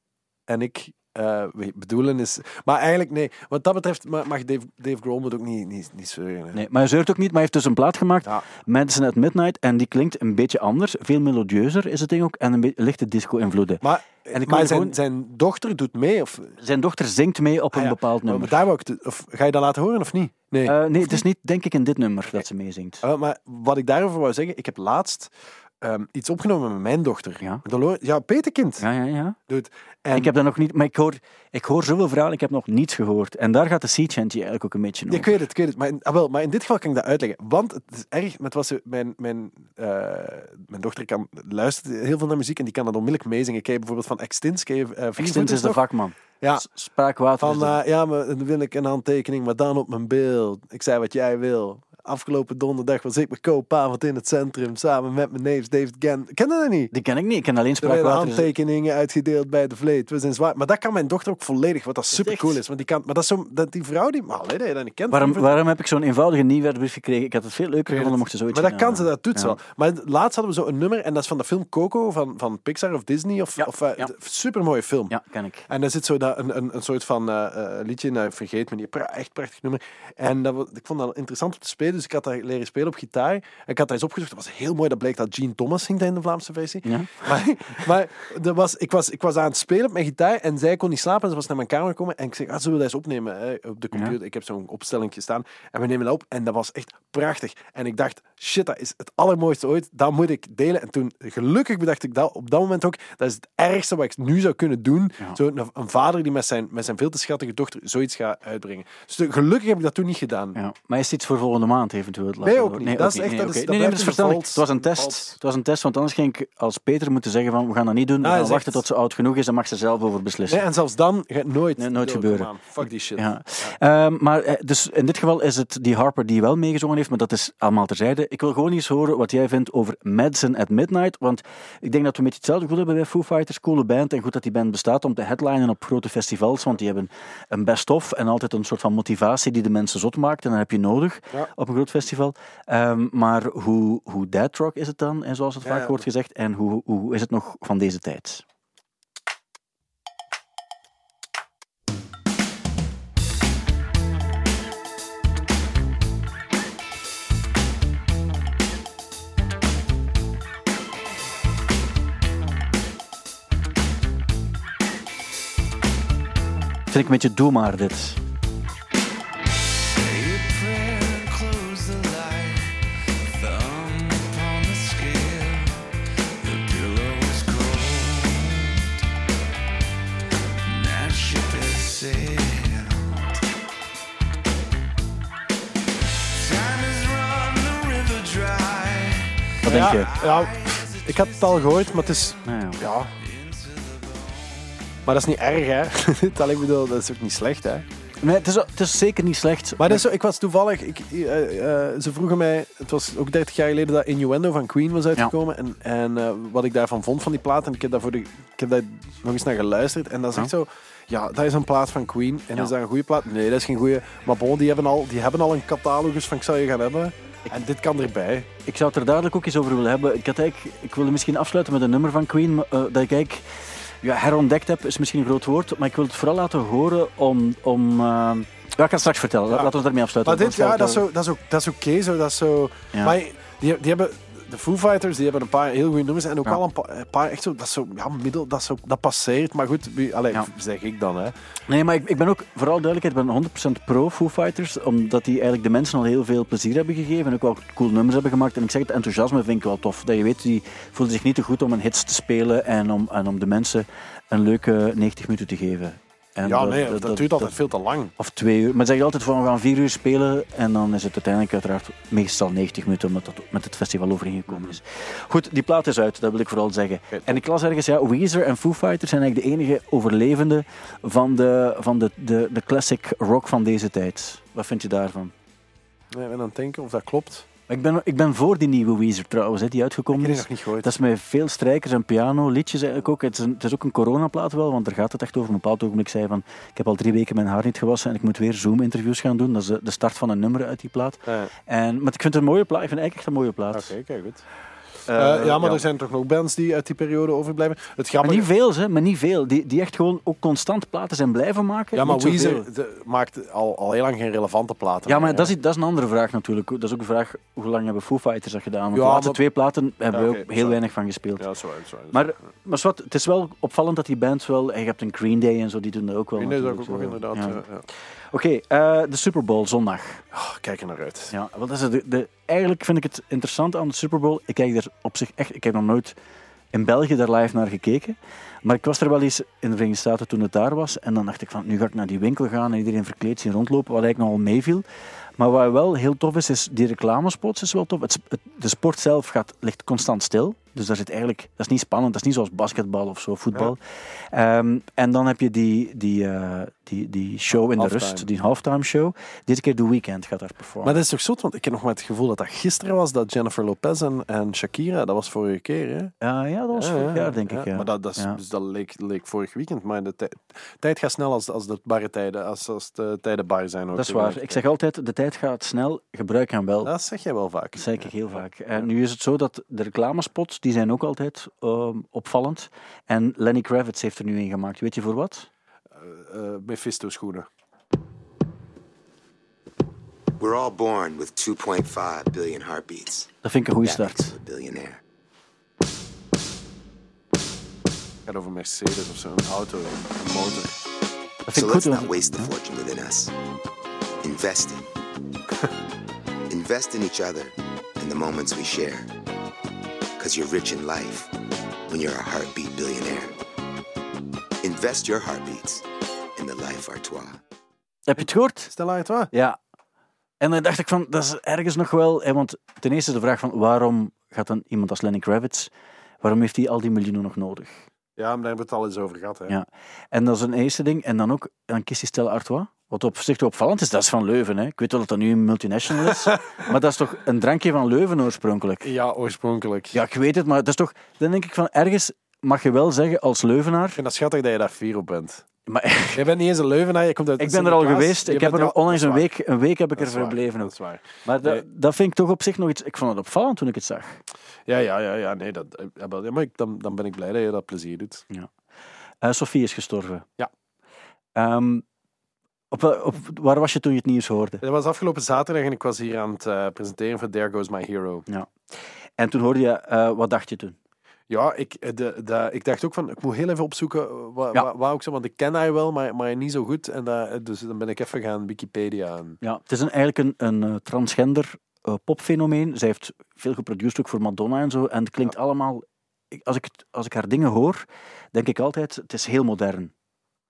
S3: en ik eh, bedoelen is... Maar eigenlijk, nee. Wat dat betreft mag Dave, Dave Grohl moet ook niet, niet, niet zeuren. hè.
S2: Nee, maar hij zeurt ook niet, maar hij heeft dus een plaat gemaakt,
S3: Ja.
S2: Medicine at Midnight, en die klinkt een beetje anders. Veel melodieuzer is het ding ook, en een beetje lichte disco-invloeden.
S3: Maar,
S2: En
S3: maar zijn,
S2: gewoon-
S3: zijn dochter doet mee? Of,
S2: Zijn dochter zingt mee op een
S3: Ah ja,
S2: bepaald
S3: maar
S2: nummer.
S3: daar wou ik te- of ga je dat laten horen of niet? Nee.
S2: Eh, nee, het is niet, denk ik, in dit nummer dat ze meezingt.
S3: Ah, maar wat ik daarover wou zeggen, ik heb laatst ehm, iets opgenomen met mijn dochter.
S2: Ja.
S3: Dolores, ja, Peterkind.
S2: Ja, ja, ja.
S3: Doet. En
S2: Ik heb dat nog niet, maar ik hoor, ik hoor zoveel verhalen, ik heb nog niets gehoord. En daar gaat de sea chanty eigenlijk ook een beetje
S3: Ja,
S2: over.
S3: ik weet het, ik weet het. Maar in, ah, wel, maar in dit geval kan ik dat uitleggen. Want het is erg, met wat ze, mijn, mijn, eh, mijn dochter kan luistert heel veel naar muziek en die kan dat onmiddellijk meezingen. Je bijvoorbeeld van Extins? Je, eh,
S2: is de vakman.
S3: Ja.
S2: Spraakwater
S3: Van, eh, ja, maar dan wil ik een handtekening, maar dan op mijn beeld. Ik zei wat jij wil. Afgelopen donderdag was ik met koopavond in het centrum samen met mijn neef David Gann. Ken je dat niet?
S2: Die ken ik niet, ik ken alleen
S3: Er
S2: spraakwater.
S3: handtekeningen uitgedeeld bij de vleet. We zijn zwaar. Maar dat kan mijn dochter ook volledig, wat dat super cool is. Want die kan, maar dat is zo, dat die vrouw die, maar dat je dat niet kent.
S2: Waarom, waarom heb ik zo'n eenvoudige nieuwsbrief gekregen? Ik had het veel leuker gevonden mochten ze zoiets
S3: maar dat kan ze, dat doet ze wel. Maar laatst hadden we zo een nummer, en dat is van de film Coco van, van Pixar of Disney. Of,
S2: Ja,
S3: of, eh,
S2: ja.
S3: de- supermooie film.
S2: Ja, ken ik.
S3: En daar zit zo dat, een, een, een soort van eh, eh, liedje, nou, vergeet me niet, echt prachtig nummer. En dat, ik vond dat interessant om te spelen, dus ik had dat leren spelen op gitaar. En ik had daar eens opgezocht, dat was heel mooi, dat bleek dat Gene Thomas zingt in de Vlaamse versie.
S2: Ja.
S3: Maar, maar er was, ik, was, ik was aan het spelen op mijn gitaar en zij kon niet slapen en ze was naar mijn kamer gekomen en ik zei, ah, zullen we dat eens opnemen hè, op de computer? Ik heb zo'n opstelling staan en we nemen dat op en dat was echt prachtig. En ik dacht, shit, dat is het allermooiste ooit, dat moet ik delen. En toen, gelukkig bedacht ik dat op dat moment ook, dat is het ergste wat ik nu zou kunnen doen. Zo een, een vader die met zijn, met zijn veel te schattige dochter zoiets gaat uitbrengen. Dus gelukkig heb ik dat toen niet gedaan.
S2: Ja. Maar is iets voor volgende maand? Maand eventueel het
S3: Nee,
S2: laten
S3: ook
S2: horen.
S3: niet. Dat is echt-
S2: nee,
S3: dat is-
S2: nee, nee, dat is verstandig. Het was een test. Het was een test, want anders ging ik als Peter moeten zeggen van we gaan dat niet doen. We
S3: Ah,
S2: gaan wachten
S3: echt-
S2: tot ze oud genoeg is en mag ze zelf over beslissen.
S3: Nee, en zelfs dan gaat het nooit,
S2: Nee, nooit
S3: Yo,
S2: gebeuren.
S3: Fuck die shit.
S2: Ja. Ehm, maar eh, dus in dit geval is het die Harper die wel meegezongen heeft, maar dat is allemaal terzijde. Ik wil gewoon eens horen wat jij vindt over Madison at Midnight, want ik denk dat we een beetje hetzelfde gevoel hebben bij Foo Fighters, coole band, en goed dat die band bestaat om te headlinen op grote festivals, want die hebben een best-of en altijd een soort van motivatie die de mensen zot maakt, en dat heb je nodig
S3: Ja.
S2: op een groot festival. Ehm, maar hoe, hoe dead rock is het dan, en zoals het
S3: Ja,
S2: vaak
S3: ja.
S2: wordt gezegd, en hoe, hoe is het nog van deze tijd? Vind ik een beetje doe maar dit. Wat denk
S3: Ja,
S2: je?
S3: ja, ik had het al gehoord, maar het is...
S2: Nou ja.
S3: Maar dat is niet erg, hè. Allee, ik bedoel, dat is ook niet slecht, hè.
S2: Nee, het is, het is zeker niet slecht.
S3: Maar dat is zo, ik was toevallig... Ik, eh, eh, ze vroegen mij... Het was ook 30 jaar geleden dat Innuendo van Queen was uitgekomen. En, en eh, wat ik daarvan vond van die plaat. En ik heb, daar voor de, ik heb daar nog eens naar geluisterd. En dat is echt zo... Ja, dat is een plaat van Queen. En is dat een goede plaat? Nee, dat is geen goede. Maar bon, die hebben al, die hebben al een catalogus van ik zou je gaan hebben. En dit kan erbij.
S2: Ik zou het er dadelijk ook eens over willen hebben. Ik, had eigenlijk, ik wilde misschien afsluiten met een nummer van Queen, maar, eh, dat ik eigenlijk ja, herontdekt heb, is misschien een groot woord, maar ik wil het vooral laten horen om... om eh, ja, ik ga het straks vertellen.
S3: Ja.
S2: Laten we daarmee afsluiten.
S3: Maar dit, ja, dat is, zo, dat is, ook, dat is oké zo. Dat is zo...
S2: Ja.
S3: Maar die, die hebben... De Foo Fighters die hebben een paar heel goede nummers en ook
S2: Ja.
S3: wel een paar, een paar echt zo, dat is zo, ja, middel, dat, is zo, dat passeert. Maar goed, wie, allee,
S2: Ja.
S3: zeg ik dan, hè.
S2: Nee, maar ik, ik ben ook, vooral duidelijkheid, ik ben 100% pro Foo Fighters, omdat die eigenlijk de mensen al heel veel plezier hebben gegeven en ook wel cool nummers hebben gemaakt. En ik zeg het, enthousiasme vind ik wel tof. Dat je weet, die voelen zich niet te goed om een hits te spelen en om, en om de mensen een leuke 90 minuten te geven. En
S3: ja, nee, dat, duurt altijd veel te lang.
S2: Of twee uur. Maar zeg je altijd van we gaan vier uur spelen en dan is het uiteindelijk uiteraard meestal 90 minuten omdat dat met het festival overeengekomen is. Goed, die plaat is uit, dat wil ik vooral zeggen. En ik las ergens, ja, Weezer en Foo Fighters zijn eigenlijk de enige overlevenden van de, van de, de, de classic rock van deze tijd. Wat vind je daarvan?
S3: Nee, ik ben aan het denken of dat klopt.
S2: Ik ben, ik ben voor die nieuwe Weezer trouwens, hè, die
S3: Ik
S2: uitgekomen
S3: die
S2: is.
S3: nog niet gehoord.
S2: Dat is met veel strijkers en piano, liedjes eigenlijk ook. Het is, een, het is ook een coronaplaat wel, want daar gaat het echt over. Op een bepaald ogenblik zei van, ik heb al drie weken mijn haar niet gewassen en ik moet weer Zoom-interviews gaan doen. Dat is de, de start van een nummer uit die plaat.
S3: Ja,
S2: En, maar ik vind het een mooie plaat. Ik vind het eigenlijk echt een mooie plaat.
S3: Oké, kijk goed.
S2: Eh,
S3: Eh, ja, maar er zijn toch nog bands die uit die periode overblijven. Het
S2: Maar
S3: grappige...
S2: niet veel, hè, maar niet veel. Die, die echt gewoon ook constant platen zijn blijven maken.
S3: Ja, maar. Weezer maakt al, al heel lang geen relevante platen
S2: Ja, maar dat is, dat is een andere vraag natuurlijk. Dat is ook de vraag, hoe lang hebben Foo Fighters dat gedaan? Want
S3: Ja,
S2: de laatste
S3: maar-
S2: twee platen hebben
S3: Ja,
S2: we ook heel
S3: is
S2: weinig van gespeeld.
S3: Ja, zo, zo.
S2: Maar, maar zwart, het is wel opvallend dat die bands wel... Je hebt een Green Day en zo, die doen dat ook wel.
S3: Nee, dat ook
S2: natuurlijk,
S3: nog
S2: zo.
S3: inderdaad.
S2: Oké, eh, de Super Bowl zondag.
S3: Oh, kijk er naar uit.
S2: Ja, wat is het? De, de- eigenlijk vind ik het interessant aan de Super Bowl. Ik kijk er op zich echt... Ik heb nog nooit in België daar live naar gekeken. Maar ik was er wel eens in de Verenigde Staten toen het daar was. En dan dacht ik van, nu ga ik naar die winkel gaan en iedereen verkleed zien rondlopen, wat eigenlijk nogal meeviel. Maar wat wel heel tof is, is die reclamespots is wel tof. Het, het- de sport zelf gaat, ligt constant stil. Dus daar zit eigenlijk, dat is niet spannend. Dat is niet zoals basketbal of zo, voetbal. Ehm, en dan heb je die, die, eh, die, die show in de
S3: Halftime.
S2: rust, die halftime show. Deze keer The Weeknd gaat daar performen.
S3: Maar dat is toch zot, want ik heb nog maar het gevoel dat dat gisteren was, dat Jennifer Lopez en, en Shakira, dat was vorige keer, hè?
S2: Ja, ja, dat was
S3: Ja,
S2: vorig
S3: ja,
S2: jaar, denk ik. Ja.
S3: Maar dat, dat, is, dus dat leek, leek vorig weekend, maar de tij- tijd gaat snel als, als de barre tijden, als, als de tijden bar zijn. Ook
S2: dat is waar. Ik zeg altijd, de tijd gaat snel, gebruik hem wel.
S3: Dat zeg jij wel vaak.
S2: Dat zeg ik heel vaak. En nu is het zo dat de reclamespots, die zijn ook altijd ehm, opvallend. En Lenny Kravitz heeft er nu een gemaakt. Weet je voor wat?
S3: Eh, Mephisto schoenen.
S7: We're all born with 2.5 billion heartbeats.
S2: Dat vind ik een goede start.
S7: billionaire.
S3: Het gaat over Mercedes of zo, een auto, een motor.
S2: Dat vind
S7: So
S2: ik
S7: let's
S2: goed.
S7: not waste the fortune within us. Invest in. Invest in each other in the moments we share. Because you're rich in life when you're a heartbeat billionaire. Invest your heartbeats in the life Artois.
S2: Heb je het gehoord?
S3: Stella Artois?
S2: Ja. En dan dacht ik van, dat is ergens nog wel... Hè, want ten eerste de vraag van, waarom gaat dan iemand als Lenny Kravitz... Waarom heeft hij al die miljoenen nog nodig?
S3: Ja, maar daar hebben we het al eens over gehad. Hè.
S2: Ja. En dat is een eerste ding. En dan ook, dan kiest hij Stella Artois. Wat op zich opvallend is, dat is van Leuven. Hè. Ik weet wel dat dat nu een multinational is. maar dat is toch een drankje van Leuven oorspronkelijk?
S3: Ja, oorspronkelijk.
S2: Ja, ik weet het, maar dat is toch... Dan denk ik van, ergens mag je wel zeggen als Leuvenaar...
S3: Ik vind dat schattig dat je daar fier op bent.
S2: Maar,
S3: Jij bent niet eens een Leuvenaar, je komt uit
S2: ik ben er al geweest.
S3: Je
S2: Ik heb er nog
S3: al-
S2: onlangs een week, een week heb ik
S3: Dat
S2: er verbleven.
S3: Dat is waar.
S2: Maar dat,
S3: Nee.
S2: dat vind ik toch op zich nog iets... Ik vond het opvallend toen ik het zag.
S3: Ja, ja, ja, ja, nee, dat, ja, maar ja, ik- dan, dan ben ik blij dat je dat plezier doet.
S2: Eh Sophie is gestorven.
S3: Ja.
S2: Ehm, op, wel- op, waar was je toen je het nieuws hoorde?
S3: Dat was afgelopen zaterdag en ik was hier aan het eh, presenteren voor There Goes My Hero.
S2: En toen hoorde je... eh, wat dacht je toen?
S3: Ja, ik, eh, de, de, ik dacht ook van, ik moet heel even opzoeken eh, wat,
S2: Ja.
S3: zo, want ik ken haar wel, maar, maar niet zo goed. En dat, dus dan ben ik even gaan Wikipedia. En,
S2: Ja, het is een, eigenlijk een, een eh, transgender eh, popfenomeen. Zij heeft veel geproduceerd ook voor Madonna en zo. En het klinkt allemaal... Als ik, als ik haar dingen hoor, denk ik altijd, het is heel modern.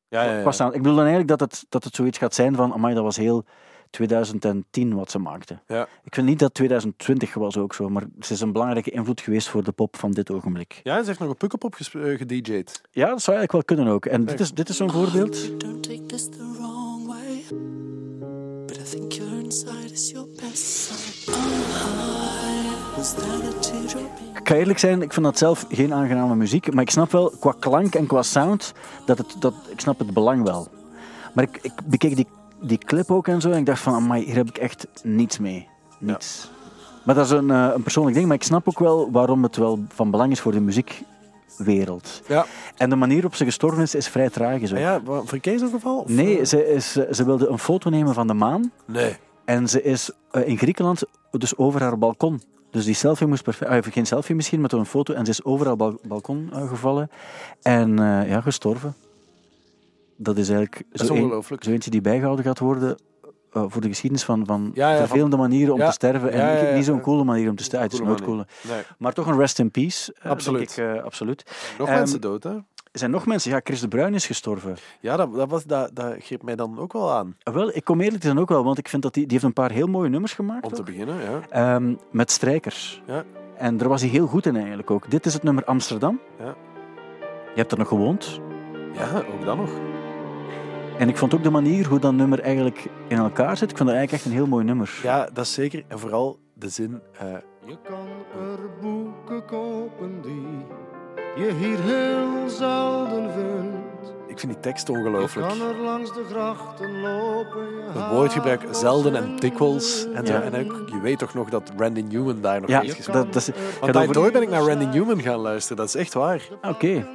S3: Ja, ja.
S2: Ik bedoel dan eigenlijk dat het, dat het zoiets gaat zijn van, amai, dat was heel 2010 wat ze maakte.
S3: Ja.
S2: Ik vind niet dat 2020 was ook zo, maar ze is een belangrijke invloed geweest voor de pop van dit ogenblik.
S3: Ja, ze heeft nog een Pukkelpop ges- eh, gedj'd.
S2: Ja, dat zou eigenlijk wel kunnen ook. En dit is, dit is zo'n voorbeeld.
S8: Don't take this the wrong way. But I think your inside is your best side. Oh,
S2: Ik ga eerlijk zijn, ik vind dat zelf geen aangename muziek, maar ik snap wel qua klank en qua sound, dat het, dat, ik snap het belang wel. Maar ik, ik bekeek die, die clip ook en zo en ik dacht van, amai, hier heb ik echt niets mee. Niets. Maar dat is een, eh, een persoonlijk ding, maar ik snap ook wel waarom het wel van belang is voor de muziekwereld.
S3: Ja.
S2: En de manier waarop ze gestorven is, is vrij tragisch ook.
S3: Ah ja, wa- verkeer zo'n geval? Of,
S2: Nee,
S3: eh,
S2: ze, is, ze wilde een foto nemen van de maan
S3: Nee.
S2: En ze is eh, in Griekenland dus over haar balkon. Dus die selfie moest perfect... ah, geen selfie misschien, maar toch een foto. En ze is over haar bal- balkon eh, gevallen. En eh, ja, gestorven. Dat is eigenlijk
S3: Dat is
S2: zo, een,
S3: ongelooflijk.
S2: zo eentje die bijgehouden gaat worden eh, voor de geschiedenis van, van
S3: Ja, ja, van-
S2: vervelende manieren om
S3: Ja.
S2: te sterven. En
S3: Ja, ja, ja,
S2: niet zo'n coole manier om te sterven. Het is
S3: Coole
S2: nooit cool.
S3: manier. Nee.
S2: Maar toch een rest in peace.
S3: Absoluut.
S2: Denk ik, eh, absoluut.
S3: Nog
S2: Ehm,
S3: mensen dood, hè?
S2: Er zijn nog mensen. Ja, Chris de Bruin is gestorven.
S3: Ja, dat, dat, was, dat, dat greep mij dan ook wel aan.
S2: Ah, Wel, ik kom eerlijk zijn ook wel, want ik vind dat die, die heeft een paar heel mooie nummers gemaakt.
S3: Om te
S2: ook.
S3: beginnen, ja.
S2: Ehm, met strijkers.
S3: Ja.
S2: En daar was hij heel goed in eigenlijk ook. Dit is het nummer Amsterdam.
S3: Ja.
S2: Je hebt er nog gewoond.
S3: Ja, ook dan nog.
S2: En ik vond ook de manier hoe dat nummer eigenlijk in elkaar zit. Ik vond dat eigenlijk echt een heel mooi nummer.
S3: Ja, dat is zeker. En vooral de zin... eh,
S9: Je kan er boeken kopen die je hier heel zelden vindt.
S3: ik vind die tekst
S9: Je
S3: ongelooflijk.
S9: kan er langs de grachten lopen. Je
S3: Het woordgebruik zelden en dikwijls. En.
S2: Ja.
S3: en ook, je weet toch nog dat Randy Newman daar nog
S2: Ja,
S3: heeft gespeeld.
S2: dat, dat is...
S3: Want daardoor ben ik naar Randy Newman gaan luisteren. Dat is echt waar.
S2: Oké.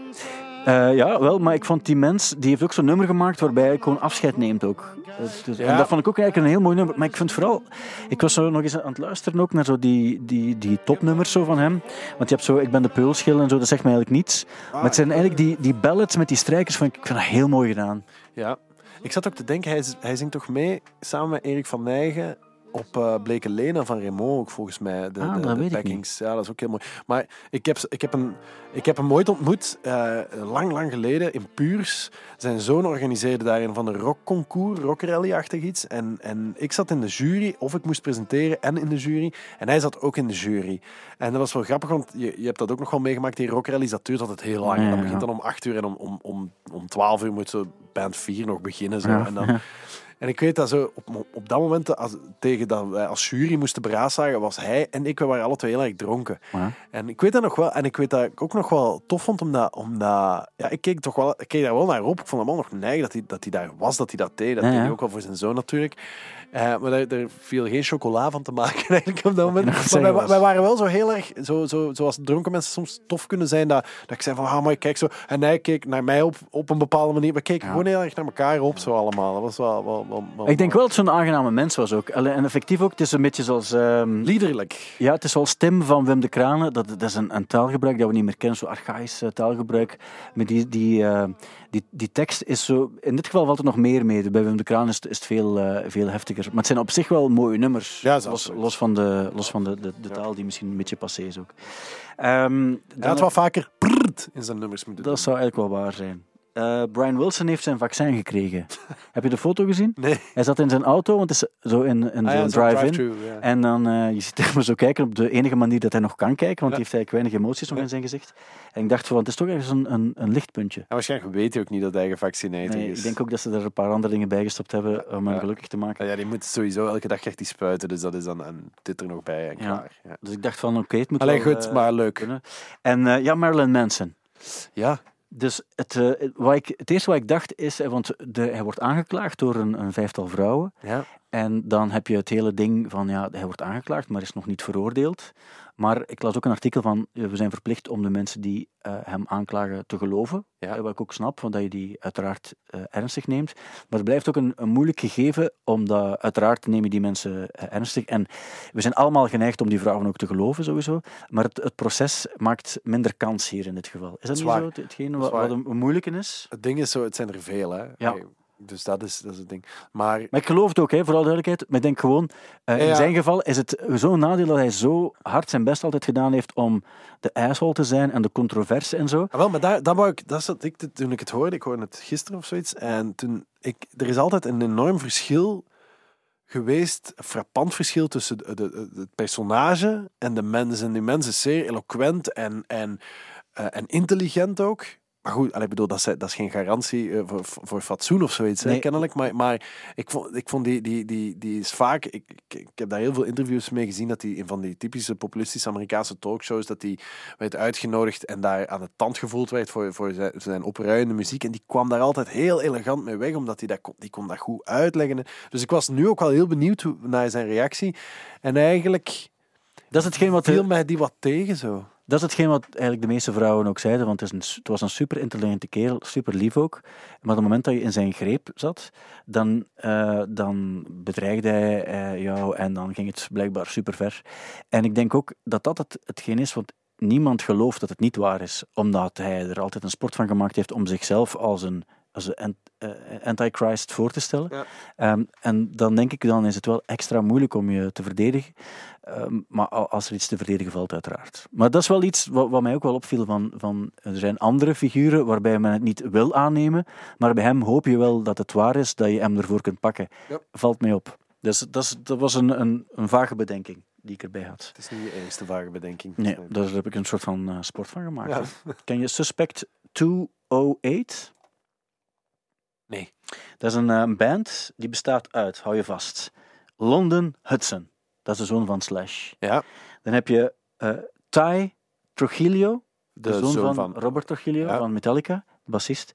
S2: Eh, ja, wel, maar ik vond die mens, die heeft ook zo'n nummer gemaakt waarbij hij gewoon afscheid neemt ook. Eh, dus-
S3: Ja.
S2: En dat vond ik ook eigenlijk een heel mooi nummer. Maar ik vind vooral, ik was zo nog eens aan het luisteren ook naar zo die, die, die topnummers zo van hem. Want je hebt zo, ik ben de peulschil en zo, dat zegt mij eigenlijk niets. maar het zijn eigenlijk die, die ballads met die strijkers, vond ik, ik vind dat heel mooi gedaan.
S3: Ja. Ik zat ook te denken, hij, hij zingt toch mee samen met Erik van Nijgen op eh Bleke Lena van Raymond ook volgens mij. De,
S2: Ah,
S3: de,
S2: dat
S3: backings. Ja, dat is ook heel mooi. Maar ik heb, ik heb, hem, ik heb hem ooit ontmoet, eh, lang, lang geleden, in Puurs. Zijn zoon organiseerde daar een van een rockconcours, rockrally-achtig iets. En, en ik zat in de jury, of ik moest presenteren en in de jury. En hij zat ook in de jury. En dat was wel grappig, want je, je hebt dat ook nog wel meegemaakt, die rockrallies, dat duurt altijd heel lang.
S2: Ja,
S3: dat begint dan om acht uur en om, om, om, om twaalf uur moet zo band 4 nog beginnen. Zo.
S2: Ja,
S3: En, dan,
S2: ja.
S3: En ik weet dat zo, op, op dat moment, als, tegen dat wij als jury moesten beraadslagen, was hij en ik, we waren alle twee heel erg dronken.
S2: Ja.
S3: En ik weet dat nog wel, en ik weet dat ik ook nog wel tof vond, omdat, omdat ja, ik keek toch wel, ik keek daar wel naar op. Ik vond hem wel nog neig dat hij, dat hij daar was, dat hij dat deed. Dat
S2: Ja,
S3: deed hij ook wel voor zijn zoon natuurlijk. Eh, maar daar, daar viel geen chocola van te maken eigenlijk op dat moment. Maar wij, waren wel zo heel erg, zo, zo, zoals dronken mensen soms tof kunnen zijn, dat, dat ik zei van, ah, maar kijk zo. En hij keek naar mij op, op een bepaalde manier. We keken
S2: Ja.
S3: gewoon heel erg naar elkaar op, zo allemaal. Dat was wel... wel, wel, wel-
S2: Ik denk wel dat zo'n aangename mens was ook. En effectief ook, het is een beetje zoals... ehm,
S3: Liederlijk.
S2: Ja, het is zoals Tim van Wim de Kranen. Dat, dat is een, een taalgebruik dat we niet meer kennen, zo archaïs eh, taalgebruik. Maar die, die, eh, die, die tekst is zo... In dit geval valt er nog meer mee. Bij Wim de Kranen is, het- is het veel, eh, veel heftiger. Maar het zijn op zich wel mooie nummers.
S3: Ja,
S2: los, los van, de, los van de, de, de taal die misschien een beetje passé is ook. Ehm,
S3: Hij had wel vaker prrrt in zijn nummers moeten
S2: dat zou eigenlijk wel waar zijn. Eh, Brian Wilson heeft zijn vaccin gekregen. Heb je de foto gezien?
S3: Nee.
S2: Hij zat in zijn auto, want het is zo in, in
S3: Ah ja,
S2: zo'n
S3: zo'n
S2: drive-in. En dan, eh, je ziet hem zo kijken op de enige manier dat hij nog kan kijken, want
S3: Ja.
S2: hij heeft eigenlijk weinig emoties nog in zijn gezicht. En ik dacht van, het is toch ergens een, een, een lichtpuntje.
S3: En waarschijnlijk weet hij ook niet dat hij gevaccineerd
S2: Nee,
S3: is.
S2: ik denk ook dat ze er een paar andere dingen bij gestopt hebben om hem gelukkig te maken.
S3: Ah ja, die moet sowieso elke dag echt die spuiten, dus dat is dan en dit er nog bij en klaar.
S2: Dus ik dacht van, oké, het moet
S3: Alleen
S2: wel,
S3: goed,
S2: eh,
S3: maar leuk.
S2: kunnen. En ja, Marilyn Manson.
S3: Ja,
S2: Dus het, eh, wat ik, het eerste wat ik dacht is, eh, want de, hij wordt aangeklaagd door een, een vijftal vrouwen.
S3: ja.
S2: En dan heb je het hele ding van, ja, hij wordt aangeklaagd, maar is nog niet veroordeeld. Maar ik las ook een artikel van, eh, we zijn verplicht om de mensen die eh, hem aanklagen te geloven.
S3: Ja.
S2: Eh, Wat ik ook snap, want dat je die uiteraard ernstig neemt. Maar het blijft ook een, een moeilijk gegeven, omdat uiteraard neem je die mensen ernstig. En we zijn allemaal geneigd om die vrouwen ook te geloven, sowieso. Maar het, het proces maakt minder kans hier in dit geval. Is dat,
S3: is
S2: niet
S3: waar.
S2: zo? Het- Hetgeen wat, wat een, een moeilijke is?
S3: Het ding is zo, het zijn er veel, hè.
S2: Ja.
S3: Hey, Dus dat is, dat is het ding. Maar
S2: Maar ik geloof het ook, hè, voor alle duidelijkheid. Maar ik denk gewoon, eh, in
S3: Ja.
S2: zijn geval is het zo'n nadeel dat hij zo hard zijn best altijd gedaan heeft om de asshole te zijn en de controverse en zo.
S3: Ah, wel, maar daar, dat wou ik, dat zat ik, toen ik het hoorde, ik hoorde het gisteren of zoiets, en toen, ik, er is altijd een enorm verschil geweest, een frappant verschil tussen de, de, de- het personage en de mensen. Die mens is zeer eloquent en, en, eh, en intelligent ook. Maar goed, ik bedoel, dat is, dat is geen garantie eh, voor, voor fatsoen of zoiets, hè, kennelijk. Maar, maar ik vond, ik vond die, die, die, die is vaak... Ik, ik, ik heb daar heel veel interviews mee gezien, dat die in van die typische populistische Amerikaanse talkshows, dat die werd uitgenodigd en daar aan de tand gevoeld werd voor, voor zijn, zijn opruiende muziek. En die kwam daar altijd heel elegant mee weg, omdat hij dat kon, die kon dat goed uitleggen. Dus ik was nu ook wel heel benieuwd naar zijn reactie. En eigenlijk
S2: Dat is hetgeen wat,
S3: viel mij die wat tegen zo.
S2: Dat is hetgeen wat eigenlijk de meeste vrouwen ook zeiden, want het, is een, het was een super intelligente kerel, super lief ook. Maar op het moment dat je in zijn greep zat, dan, eh, dan bedreigde hij eh, jou en dan ging het blijkbaar super ver. En ik denk ook dat dat het, hetgeen is, want niemand gelooft dat het niet waar is, omdat hij er altijd een sport van gemaakt heeft om zichzelf als een, als een eh, antichrist voor te stellen.
S3: Ja.
S2: Ehm, en dan denk ik, dan is het wel extra moeilijk om je te verdedigen. Ehm, maar al- als er iets te verdedigen valt, uiteraard. Maar dat is wel iets wat, wat mij ook wel opviel. Van, van, er zijn andere figuren waarbij men het niet wil aannemen, maar bij hem hoop je wel dat het waar is, dat je hem ervoor kunt pakken.
S3: Ja.
S2: Valt mij op. Dus dat, is, dat was een, een, een vage bedenking die ik erbij had.
S3: Het is niet je eerste vage bedenking.
S2: Nee, daar heb ik een soort van eh, sport van gemaakt.
S3: Ja.
S2: Ken je Suspect 208?
S3: Nee.
S2: Dat is een eh, band die bestaat uit, hou je vast, London Hudson. Dat is de zoon van Slash.
S3: Ja.
S2: Dan heb je eh Ty Trujillo, de,
S3: De
S2: zoon,
S3: zoon
S2: van,
S3: van-
S2: Robert Trujillo
S3: Ja.
S2: van Metallica, bassist.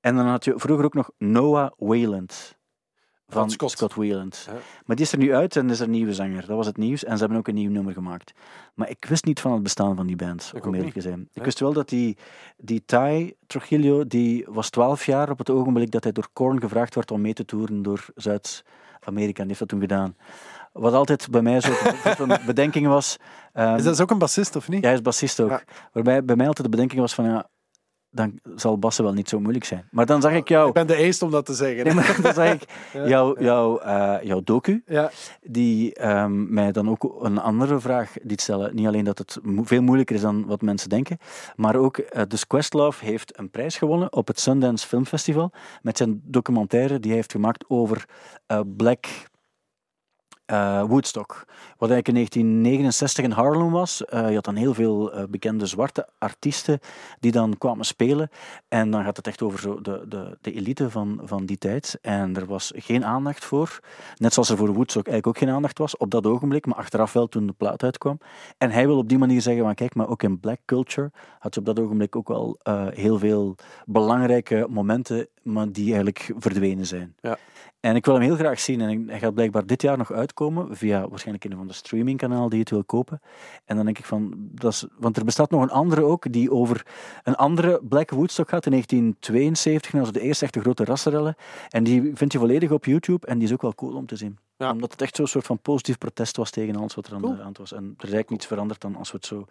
S2: En dan had je vroeger ook nog Noah Wayland. Van
S3: Scott.
S2: Scott.
S3: Ja.
S2: Maar die is er nu uit en is er een nieuwe zanger. Dat was het nieuws. En ze hebben ook een nieuw nummer gemaakt. Maar ik wist niet van het bestaan van die band,
S3: Ik
S2: om eerlijk te zijn. Ik wist wel dat die, die Ty Trujillo, die was 12 jaar op het ogenblik dat hij door Korn gevraagd werd om mee te toeren door Zuid-Amerika. En die heeft dat toen gedaan. Wat altijd bij mij zo een bedenking was... ehm,
S3: Is dat ook een bassist of niet?
S2: ja, hij is bassist ook.
S3: Ja.
S2: Waarbij bij mij altijd de bedenking was van, ja, dan zal bassen wel niet zo moeilijk zijn. Maar dan zag ik jou...
S3: Ik ben de eerste om dat te zeggen.
S2: Nee, maar dan zag ik jou, jou, eh, jouw docu,
S3: Ja.
S2: die ehm, mij dan ook een andere vraag liet stellen. Niet alleen dat het mo- veel moeilijker is dan wat mensen denken, maar ook eh, dus Questlove heeft een prijs gewonnen op het Sundance Film Festival met zijn documentaire die hij heeft gemaakt over eh, Black eh, Woodstock. Wat eigenlijk in 1969 in Harlem was. Eh, je had dan heel veel eh, bekende zwarte artiesten die dan kwamen spelen. En dan gaat het echt over zo de, de, de elite van, van die tijd. En er was geen aandacht voor. Net zoals er voor Woodstock eigenlijk ook geen aandacht was op dat ogenblik, maar achteraf wel toen de plaat uitkwam. En hij wil op die manier zeggen, van kijk, maar ook in black culture had je op dat ogenblik ook wel heel veel belangrijke momenten, maar die eigenlijk verdwenen zijn.
S3: Ja.
S2: En ik wil hem heel graag zien. En hij gaat blijkbaar dit jaar nog uitkomen, via waarschijnlijk een van de streamingkanaal die het wil kopen. En dan denk ik van, dat is, want er bestaat nog een andere ook, die over een andere Black Woodstock gaat in 1972. En dat was de eerste echte grote rassenrellen. En die vind je volledig op YouTube en die is ook wel cool om te zien.
S3: Ja.
S2: Omdat het echt zo'n soort van positief protest was tegen alles wat er aan,
S3: Cool.
S2: de, het was. En er is eigenlijk niets veranderd dan als we het zo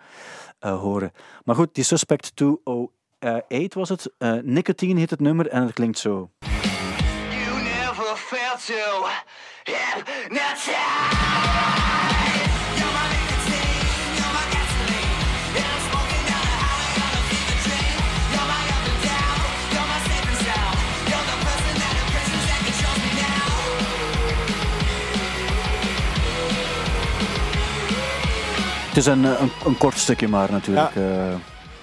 S2: eh, horen. Maar goed, die Suspect 208 uh, was het. Eh, nicotine heet het nummer en het klinkt zo. Het is eh, een, een, kort stukje maar natuurlijk.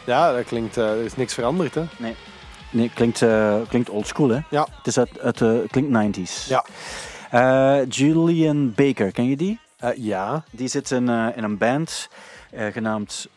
S3: Ja, dat klinkt... eh, er is niks veranderd, hè?
S2: nee. Nee, klinkt, eh, klinkt oldschool, hè?
S3: Ja.
S2: Het is uit, uit, eh, klinkt 90s.
S3: Ja.
S2: Julian Baker, ken je die?
S3: Ja.
S2: Die zit in, in een band genaamd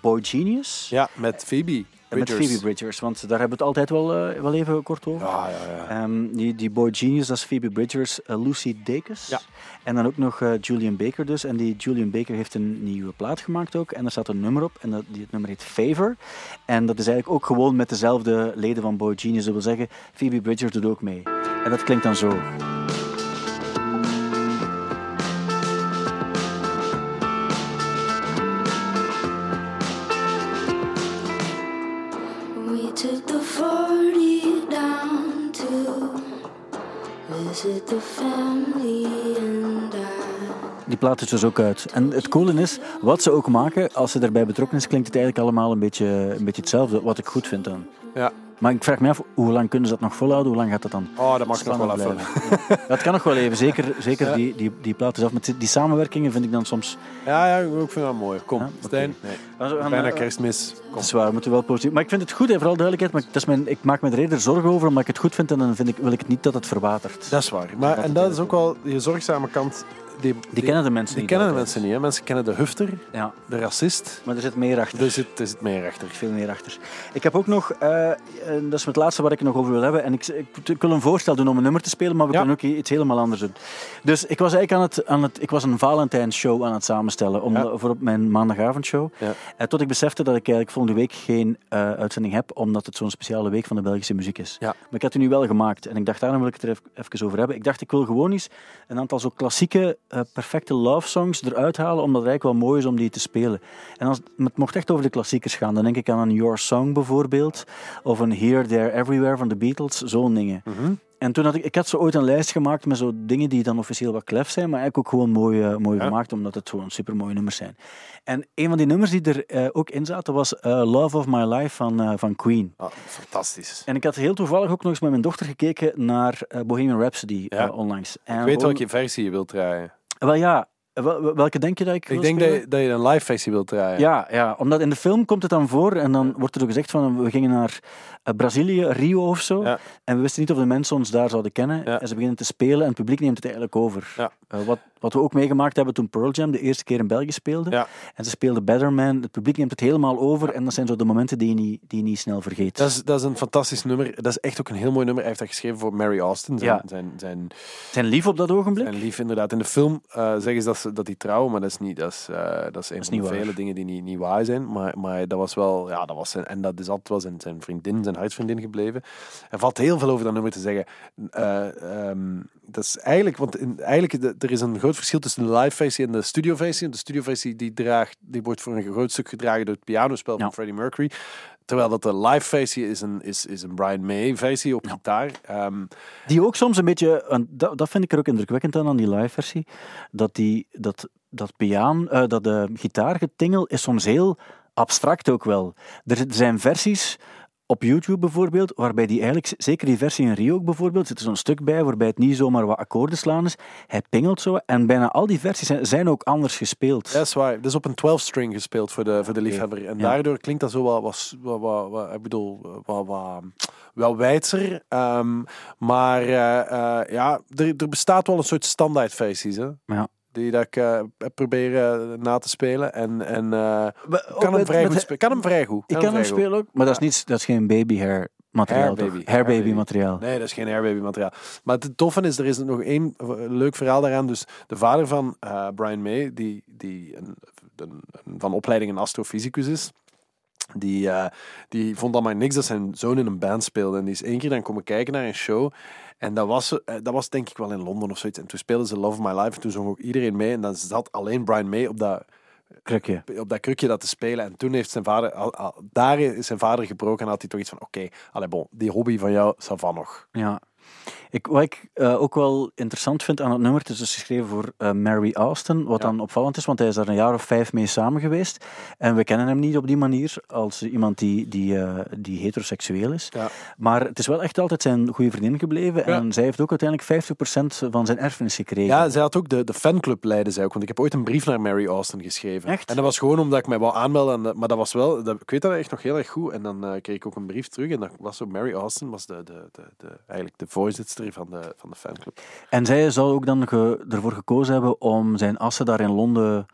S2: Boy Genius.
S3: Ja, met Phoebe
S2: Met Phoebe Bridgers, want daar hebben we het altijd wel, eh, wel even kort over.
S3: Ja, ja, ja.
S2: Ehm, die, die Boy Genius, dat is Phoebe Bridgers, eh, Lucy Dacus.
S3: Ja.
S2: En dan ook nog eh, Julian Baker dus. En die Julian Baker heeft een nieuwe plaat gemaakt ook. En daar staat een nummer op. En dat, die, het nummer heet Favor. En dat is eigenlijk ook gewoon met dezelfde leden van Boy Genius. Dat wil zeggen, Phoebe Bridgers doet ook mee. En dat klinkt dan zo. Die plaat is dus ook uit. En het coole is, wat ze ook maken, als ze daarbij betrokken is, klinkt het eigenlijk allemaal een beetje, een beetje hetzelfde. Wat ik goed vind dan.
S3: Ja.
S2: Maar ik vraag me af, hoe lang kunnen ze dat nog volhouden? Hoe lang gaat dat dan?
S3: Oh, dat mag nog wel even.
S2: blijven? Ja. Dat kan nog wel even. Zeker, zeker
S3: Ja.
S2: die, die, die plaat zelf. Met die samenwerkingen vind ik dan soms...
S3: Ja, ja, ik vind dat mooi. Kom,
S2: Ja.
S3: Stijn. Nee.
S2: We gaan,
S3: Bijna
S2: eh,
S3: kerstmis. Kom.
S2: Dat is waar, we moeten wel positief. Maar ik vind het goed, hè, vooral duidelijkheid. Maar dat is mijn, ik maak me er eerder zorgen over, omdat ik het goed vind. En dan vind ik, wil ik niet dat het verwatert.
S3: Dat is waar. Maar, en dat is ook wel je zorgzame kant. Die,
S2: Die kennen de mensen
S3: die
S2: niet
S3: kennen de mensen niet. Hè. Mensen kennen de hufter,
S2: Ja,
S3: de racist.
S2: maar er zit meer achter.
S3: Er zit, er zit meer achter.
S2: veel meer achter. Ik heb ook nog, eh, dat is het laatste waar ik het nog over wil hebben. En ik, ik, ik wil een voorstel doen om een nummer te spelen, maar we
S3: Ja.
S2: kunnen ook iets helemaal anders doen. Dus ik was eigenlijk aan het, aan het ik was een Valentijns show aan het samenstellen om,
S3: Ja.
S2: voor op mijn maandagavondshow. En tot ik besefte dat ik eigenlijk volgende week geen eh, uitzending heb, omdat het zo'n speciale week van de Belgische muziek is. Maar ik had die nu wel gemaakt en ik dacht, daarom wil ik het er even, over hebben. Ik dacht, ik wil gewoon eens een aantal zo klassieke, perfecte love songs eruit halen, omdat het eigenlijk wel mooi is om die te spelen. En als, het mocht echt over de klassiekers gaan. Dan denk ik aan een Your Song bijvoorbeeld, of een Here, There, Everywhere van de Beatles, zo'n dingen.
S3: Mhm.
S2: En toen had ik, ik had zo ooit een lijst gemaakt met zo dingen die dan officieel wat klef zijn, maar eigenlijk ook gewoon mooi, eh, mooi
S3: Ja.
S2: gemaakt, omdat het gewoon supermooie nummers zijn. En een van die nummers die er eh, ook in zaten was eh, Love of My Life van, eh, van Queen.
S3: Ah, fantastisch.
S2: En ik had heel toevallig ook nog eens met mijn dochter gekeken naar eh, Bohemian Rhapsody
S3: Ja.
S2: eh, onlangs. En
S3: Ik weet
S2: gewoon-
S3: welke versie je wilt draaien.
S2: Wel ja, wel- wel- welke denk je dat ik
S3: Ik
S2: wil
S3: denk dat je, dat je een live versie wilt draaien.
S2: Ja, ja, omdat in de film komt het dan voor en dan wordt er ook gezegd van we gingen naar eh, Brazilië, Rio of zo.
S3: Ja.
S2: En we wisten niet of de mensen ons daar zouden kennen.
S3: Ja.
S2: En ze beginnen te spelen en het publiek neemt het eigenlijk over.
S3: Ja.
S2: Eh, wat, wat we ook meegemaakt hebben toen Pearl Jam de eerste keer in België speelde.
S3: Ja.
S2: En ze speelden Better Man. Het publiek neemt het helemaal over. En dat zijn zo de momenten die je niet, die je niet snel vergeet.
S3: Dat is, dat is een fantastisch nummer. Dat is echt ook een heel mooi nummer. Hij heeft dat geschreven voor Mary Austin. Zijn,
S2: Ja.
S3: zijn, zijn,
S2: Zijn lief op dat ogenblik?
S3: zijn lief, inderdaad. In de film eh, zeggen ze dat, ze dat die trouwen, maar dat is, niet, dat is, eh, dat is een
S2: is
S3: van de vele dingen die niet, niet waar zijn. Maar, maar dat was wel, ja, dat was zijn, en dat is altijd wel zijn, zijn vriendin, zijn hartsvriendin gebleven. Er valt heel veel over dat nummer te zeggen. Eh, ehm, dat is eigenlijk, want in, eigenlijk, er is een groot verschil tussen de live versie en de studio versie. De studio versie die, draagt, die wordt voor een groot stuk gedragen door het pianospel van
S2: Ja.
S3: Freddie Mercury. Terwijl dat de live versie is een, is, is een Brian May versie op gitaar. Ehm,
S2: Die ook soms een beetje, en dat, dat vind ik er ook indrukwekkend aan, aan die live versie, dat, die, dat, dat, piaan, eh, dat de gitaargetingel is soms heel abstract ook wel. Er zijn versies op YouTube bijvoorbeeld, waarbij die eigenlijk, zeker die versie in Rio ook bijvoorbeeld, zit er zo'n stuk bij waarbij het niet zomaar wat akkoorden slaan is. Hij pingelt zo en bijna al die versies zijn, zijn ook anders gespeeld.
S3: Dat is waar. Dat is op een 12-string gespeeld voor de, voor de liefhebber. En
S2: Ja.
S3: daardoor klinkt dat zo wat, wat, wat, wat, ik bedoel, wat, wat, wel wijdser. Ehm, maar eh, eh, ja, er, er bestaat wel een soort standaard versies, hè.
S2: Ja.
S3: Die dat ik eh, heb proberen na te spelen. En, en eh, kan, hem vrij goed spelen. kan hem vrij goed.
S2: Ik kan hem spelen ook, maar dat is, niet, dat is geen baby hair materiaal.
S3: Hair baby.
S2: Hair baby
S3: Hair
S2: materiaal.
S3: Nee, dat is geen Airbaby materiaal. Maar het toffe is, er is nog één leuk verhaal daaraan. Dus de vader van eh, Brian May, die, die een, een- een- van opleiding een astrofysicus is, die, eh, die vond dan maar niks dat zijn zoon in een band speelde. En die is één keer dan komen kijken naar een show. En dat was, eh, dat was denk ik wel in Londen of zoiets. En toen speelden ze Love of My Life. En toen zong ook iedereen mee. En dan zat alleen Brian May op dat,
S2: Krukje.
S3: op dat krukje dat te spelen. En toen heeft zijn vader, al, al- daar is zijn vader gebroken en had hij toch iets van, oké, allee bon, die hobby van jou, ça nog.
S2: Ja. Ik, wat ik eh, ook wel interessant vind aan het nummer, het is dus geschreven voor eh, Mary Austin, wat dan opvallend is, want hij is daar een jaar of vijf mee samen geweest. En we kennen hem niet op die manier als iemand die, die, eh, die heteroseksueel is.
S3: Ja.
S2: Maar het is wel echt altijd zijn goede vriendin gebleven. En zij heeft ook uiteindelijk 50% van zijn erfenis gekregen.
S3: Ja, zij had ook de, de fanclub leiden zij ook. Want ik heb ooit een brief naar Mary Austin geschreven.
S2: Echt?
S3: En dat was gewoon omdat ik mij wou aanmelden. Maar dat was wel, dat, ik weet dat echt nog heel erg goed. En dan kreeg ik ook een brief terug. En dat was zo, Mary Austin was de, de, de, de, eigenlijk de voorzitter van de, van de fanclub.
S2: En zij zou ook dan ge- ervoor gekozen hebben om zijn assen daar in Londen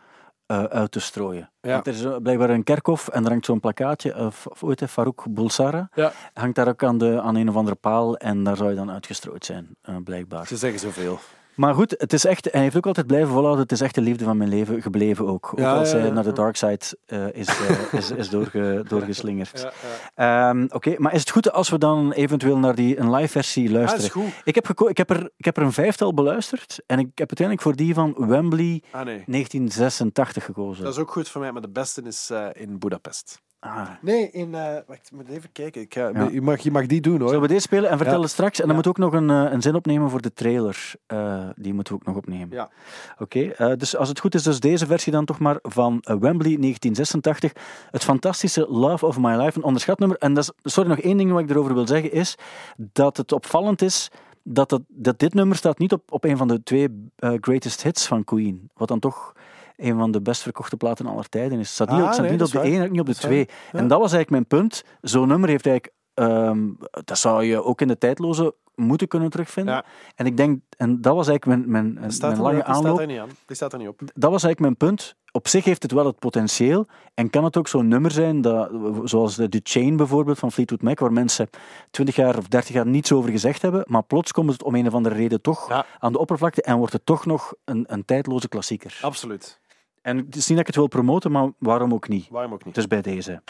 S2: eh, uit te strooien.
S3: Ja.
S2: Want er is eh, blijkbaar een kerkhof en er hangt zo'n plakkaatje, uh, hoe heet hij, Farouk Bulsara,
S3: Ja.
S2: hangt daar ook aan, de, aan een of andere paal en daar zou hij dan uitgestrooid zijn, eh, blijkbaar.
S3: Ze zeggen zoveel.
S2: Maar goed, het is echt, hij heeft ook altijd blijven volhouden, het is echt de liefde van mijn leven gebleven ook. Ook
S3: Ja,
S2: als hij
S3: ja.
S2: naar de dark side eh, is, eh, is, is doorge, doorgeslingerd. Ehm, Oké, maar is het goed als we dan eventueel naar die een live versie luisteren?
S3: Ah, is goed.
S2: Ik heb, geko- ik, heb er, ik heb er een vijftal beluisterd en ik heb uiteindelijk voor die van Wembley
S3: Ah, nee.
S2: 1986 gekozen.
S3: Dat is ook goed voor mij, maar de beste is eh, in Budapest.
S2: Ah.
S3: Nee, in... eh wacht, ik moet even kijken. Ik ga,
S2: Ja.
S3: je, mag, je mag die doen, hoor.
S2: Zullen we deze spelen en vertellen
S3: Ja.
S2: straks? En dan
S3: Ja.
S2: we ook nog een, eh, een zin opnemen voor de trailer. Eh, die moeten we ook nog opnemen.
S3: Ja.
S2: Oké, dus als het goed is, dus deze versie dan toch maar van Wembley 1986. Het fantastische Love of My Life, een onderschat nummer. En dat is, sorry, nog één ding wat ik erover wil zeggen is dat het opvallend is dat, het, dat dit nummer staat niet op, op een van de twee greatest hits van Queen. Wat dan toch een van de best verkochte platen aller tijden is. Het staat niet,
S3: Ah,
S2: het staat
S3: nee,
S2: niet op de
S3: is waar.
S2: één, niet op de
S3: Dat is waar.
S2: twee.
S3: Ja.
S2: En dat was eigenlijk mijn punt. Zo'n nummer heeft eigenlijk... ehm, dat zou je ook in de tijdloze moeten kunnen terugvinden.
S3: Ja.
S2: En ik denk, en dat was eigenlijk mijn, mijn,
S3: staat,
S2: mijn
S3: er,
S2: lange
S3: staat
S2: aanloop
S3: er niet aan. Die staat er niet op.
S2: dat was eigenlijk mijn punt. Op zich heeft het wel het potentieel. En kan het ook zo'n nummer zijn, dat, zoals de, The Chain bijvoorbeeld van Fleetwood Mac, waar mensen 20 jaar of 30 jaar niets over gezegd hebben, maar plots komt het om een of andere reden toch
S3: Ja.
S2: aan de oppervlakte en wordt het toch nog een, een tijdloze klassieker.
S3: Absoluut.
S2: En het is niet dat ik het wil promoten, maar waarom ook niet?
S3: Waarom ook niet?
S2: Dus bij deze.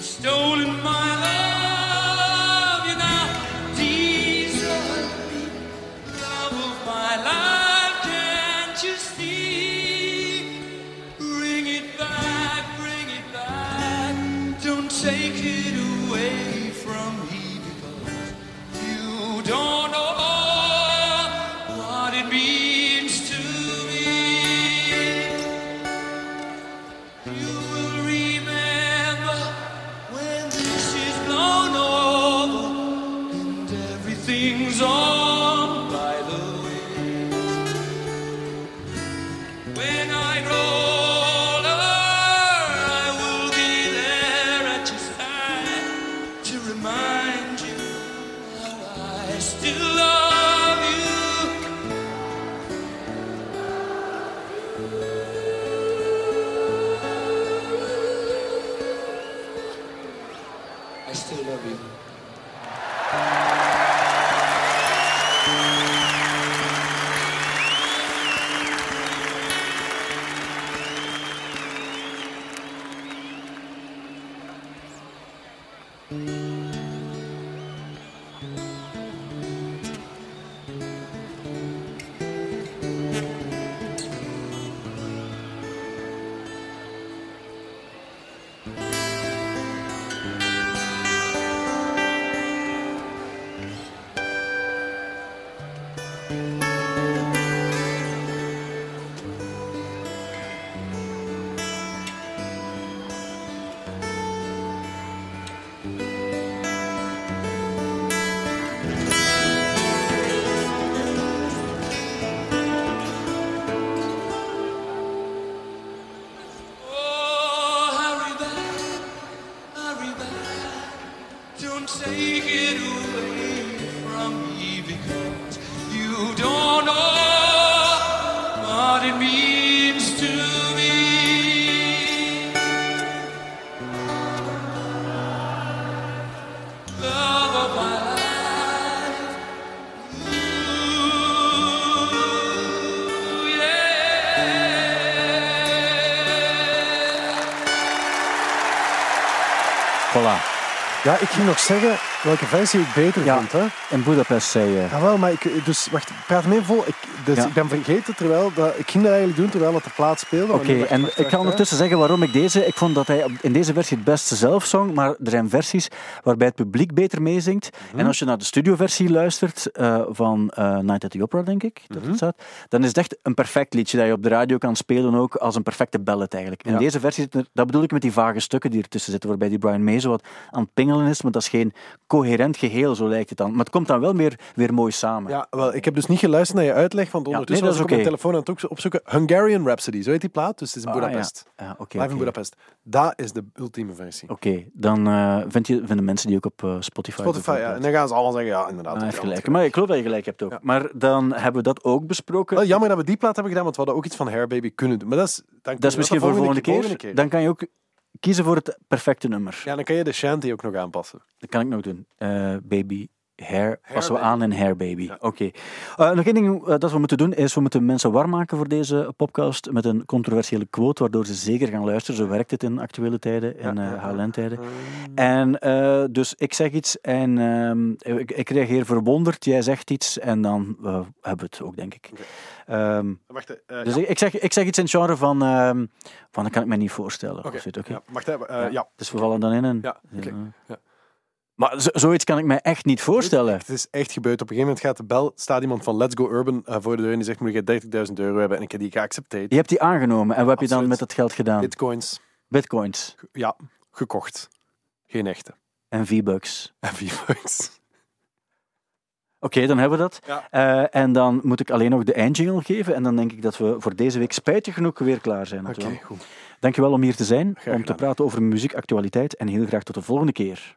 S8: Stolen my love,
S3: Ja, ik ging nog zeggen welke versie ik beter
S2: Ja.
S3: vond. Hè?
S2: In Budapest zei je...
S3: Ja, wel, maar ik, dus wacht, praat me vol. Ik, dus
S2: Ja.
S3: ik ben vergeten terwijl dat, ik ging dat eigenlijk doen terwijl het de plaat speelde.
S2: Oké, en ik ga ondertussen zeggen waarom ik deze... Ik vond dat hij in deze versie het beste zelf zong, maar er zijn versies waarbij het publiek beter meezingt.
S3: Mhm.
S2: En als je naar de studioversie luistert eh, van eh, Night at the Opera, denk ik, dat
S3: Mhm.
S2: het staat, dan is het echt een perfect liedje dat je op de radio kan spelen ook als een perfecte ballad eigenlijk. In
S3: Ja.
S2: deze versie, er- dat bedoel ik met die vage stukken die ertussen zitten, waarbij die Brian May zo wat aan het pingelen is, maar dat is geen coherent geheel, zo lijkt het dan. Maar het komt dan wel meer, weer mooi samen.
S3: Ja, wel, ik heb dus niet geluisterd naar je uitleg, want ondertussen
S2: nee,
S3: was ik op mijn telefoon aan het op- opzoeken. Hungarian Rhapsody, zo heet die plaat, dus het is in
S2: Ah,
S3: Budapest.
S2: ja. Ja, oké,
S3: Live
S2: oké.
S3: in Budapest. Dat is de ultieme versie.
S2: Oké, dan eh, vind je, vinden mensen die ook op eh, Spotify.
S3: Spotify, ja. En dan gaan ze allemaal zeggen, ja, inderdaad.
S2: Ah, gelijk. Maar ik geloof dat je gelijk hebt ook. Maar dan hebben we dat ook besproken.
S3: Wel jammer dat we die plaat hebben gedaan, want we hadden ook iets van Hair Baby kunnen doen. Maar dat is, dan
S2: dat is misschien voor de volgende keer. Dan kan je ook kiezen voor het perfecte nummer.
S3: Ja, dan kan je de shanty ook nog aanpassen.
S2: Dat kan ik nog doen. Eh, baby Hair, passen we aan in Hair Baby. Oké. Eh, nog één ding eh, dat we moeten doen, is we moeten mensen warm maken voor deze podcast met een controversiële quote, waardoor ze zeker gaan luisteren. Zo werkt het in actuele tijden, in eh HLN-tijden. En eh, dus ik zeg iets en ehm, ik, ik reageer verwonderd, jij zegt iets en dan hebben we het ook, denk ik. Ehm,
S3: Wacht, eh,
S2: dus
S3: ja.
S2: ik, zeg, ik zeg iets in het genre van, ehm, van dat kan ik me niet voorstellen.
S3: Oké,
S2: oké?
S3: ja, ja.
S2: Dus we vallen dan in een...
S3: Ja, oké.
S2: Maar zo- zoiets kan ik mij echt niet voorstellen.
S3: Het is echt gebeurd. Op een gegeven moment gaat de bel, staat iemand van Let's Go Urban eh, voor de deur en die zegt, moet je 30.000 euro hebben? En ik heb die geaccepteerd.
S2: Je hebt die aangenomen en wat heb je dan met dat geld gedaan?
S3: Bitcoins,
S2: Bitcoins
S3: ja, gekocht. Geen echte.
S2: en V-Bucks.
S3: En V-Bucks.
S2: Oké, dan hebben we dat.
S3: Ja.
S2: Eh, en dan moet ik alleen nog de eindjingle geven. En dan denk ik dat we voor deze week spijtig genoeg weer klaar zijn.
S3: Oké,
S2: natuurlijk.
S3: goed.
S2: Dankjewel om hier te zijn,
S3: Graag
S2: om te
S3: gedaan.
S2: praten over muziekactualiteit. En heel graag tot de volgende keer.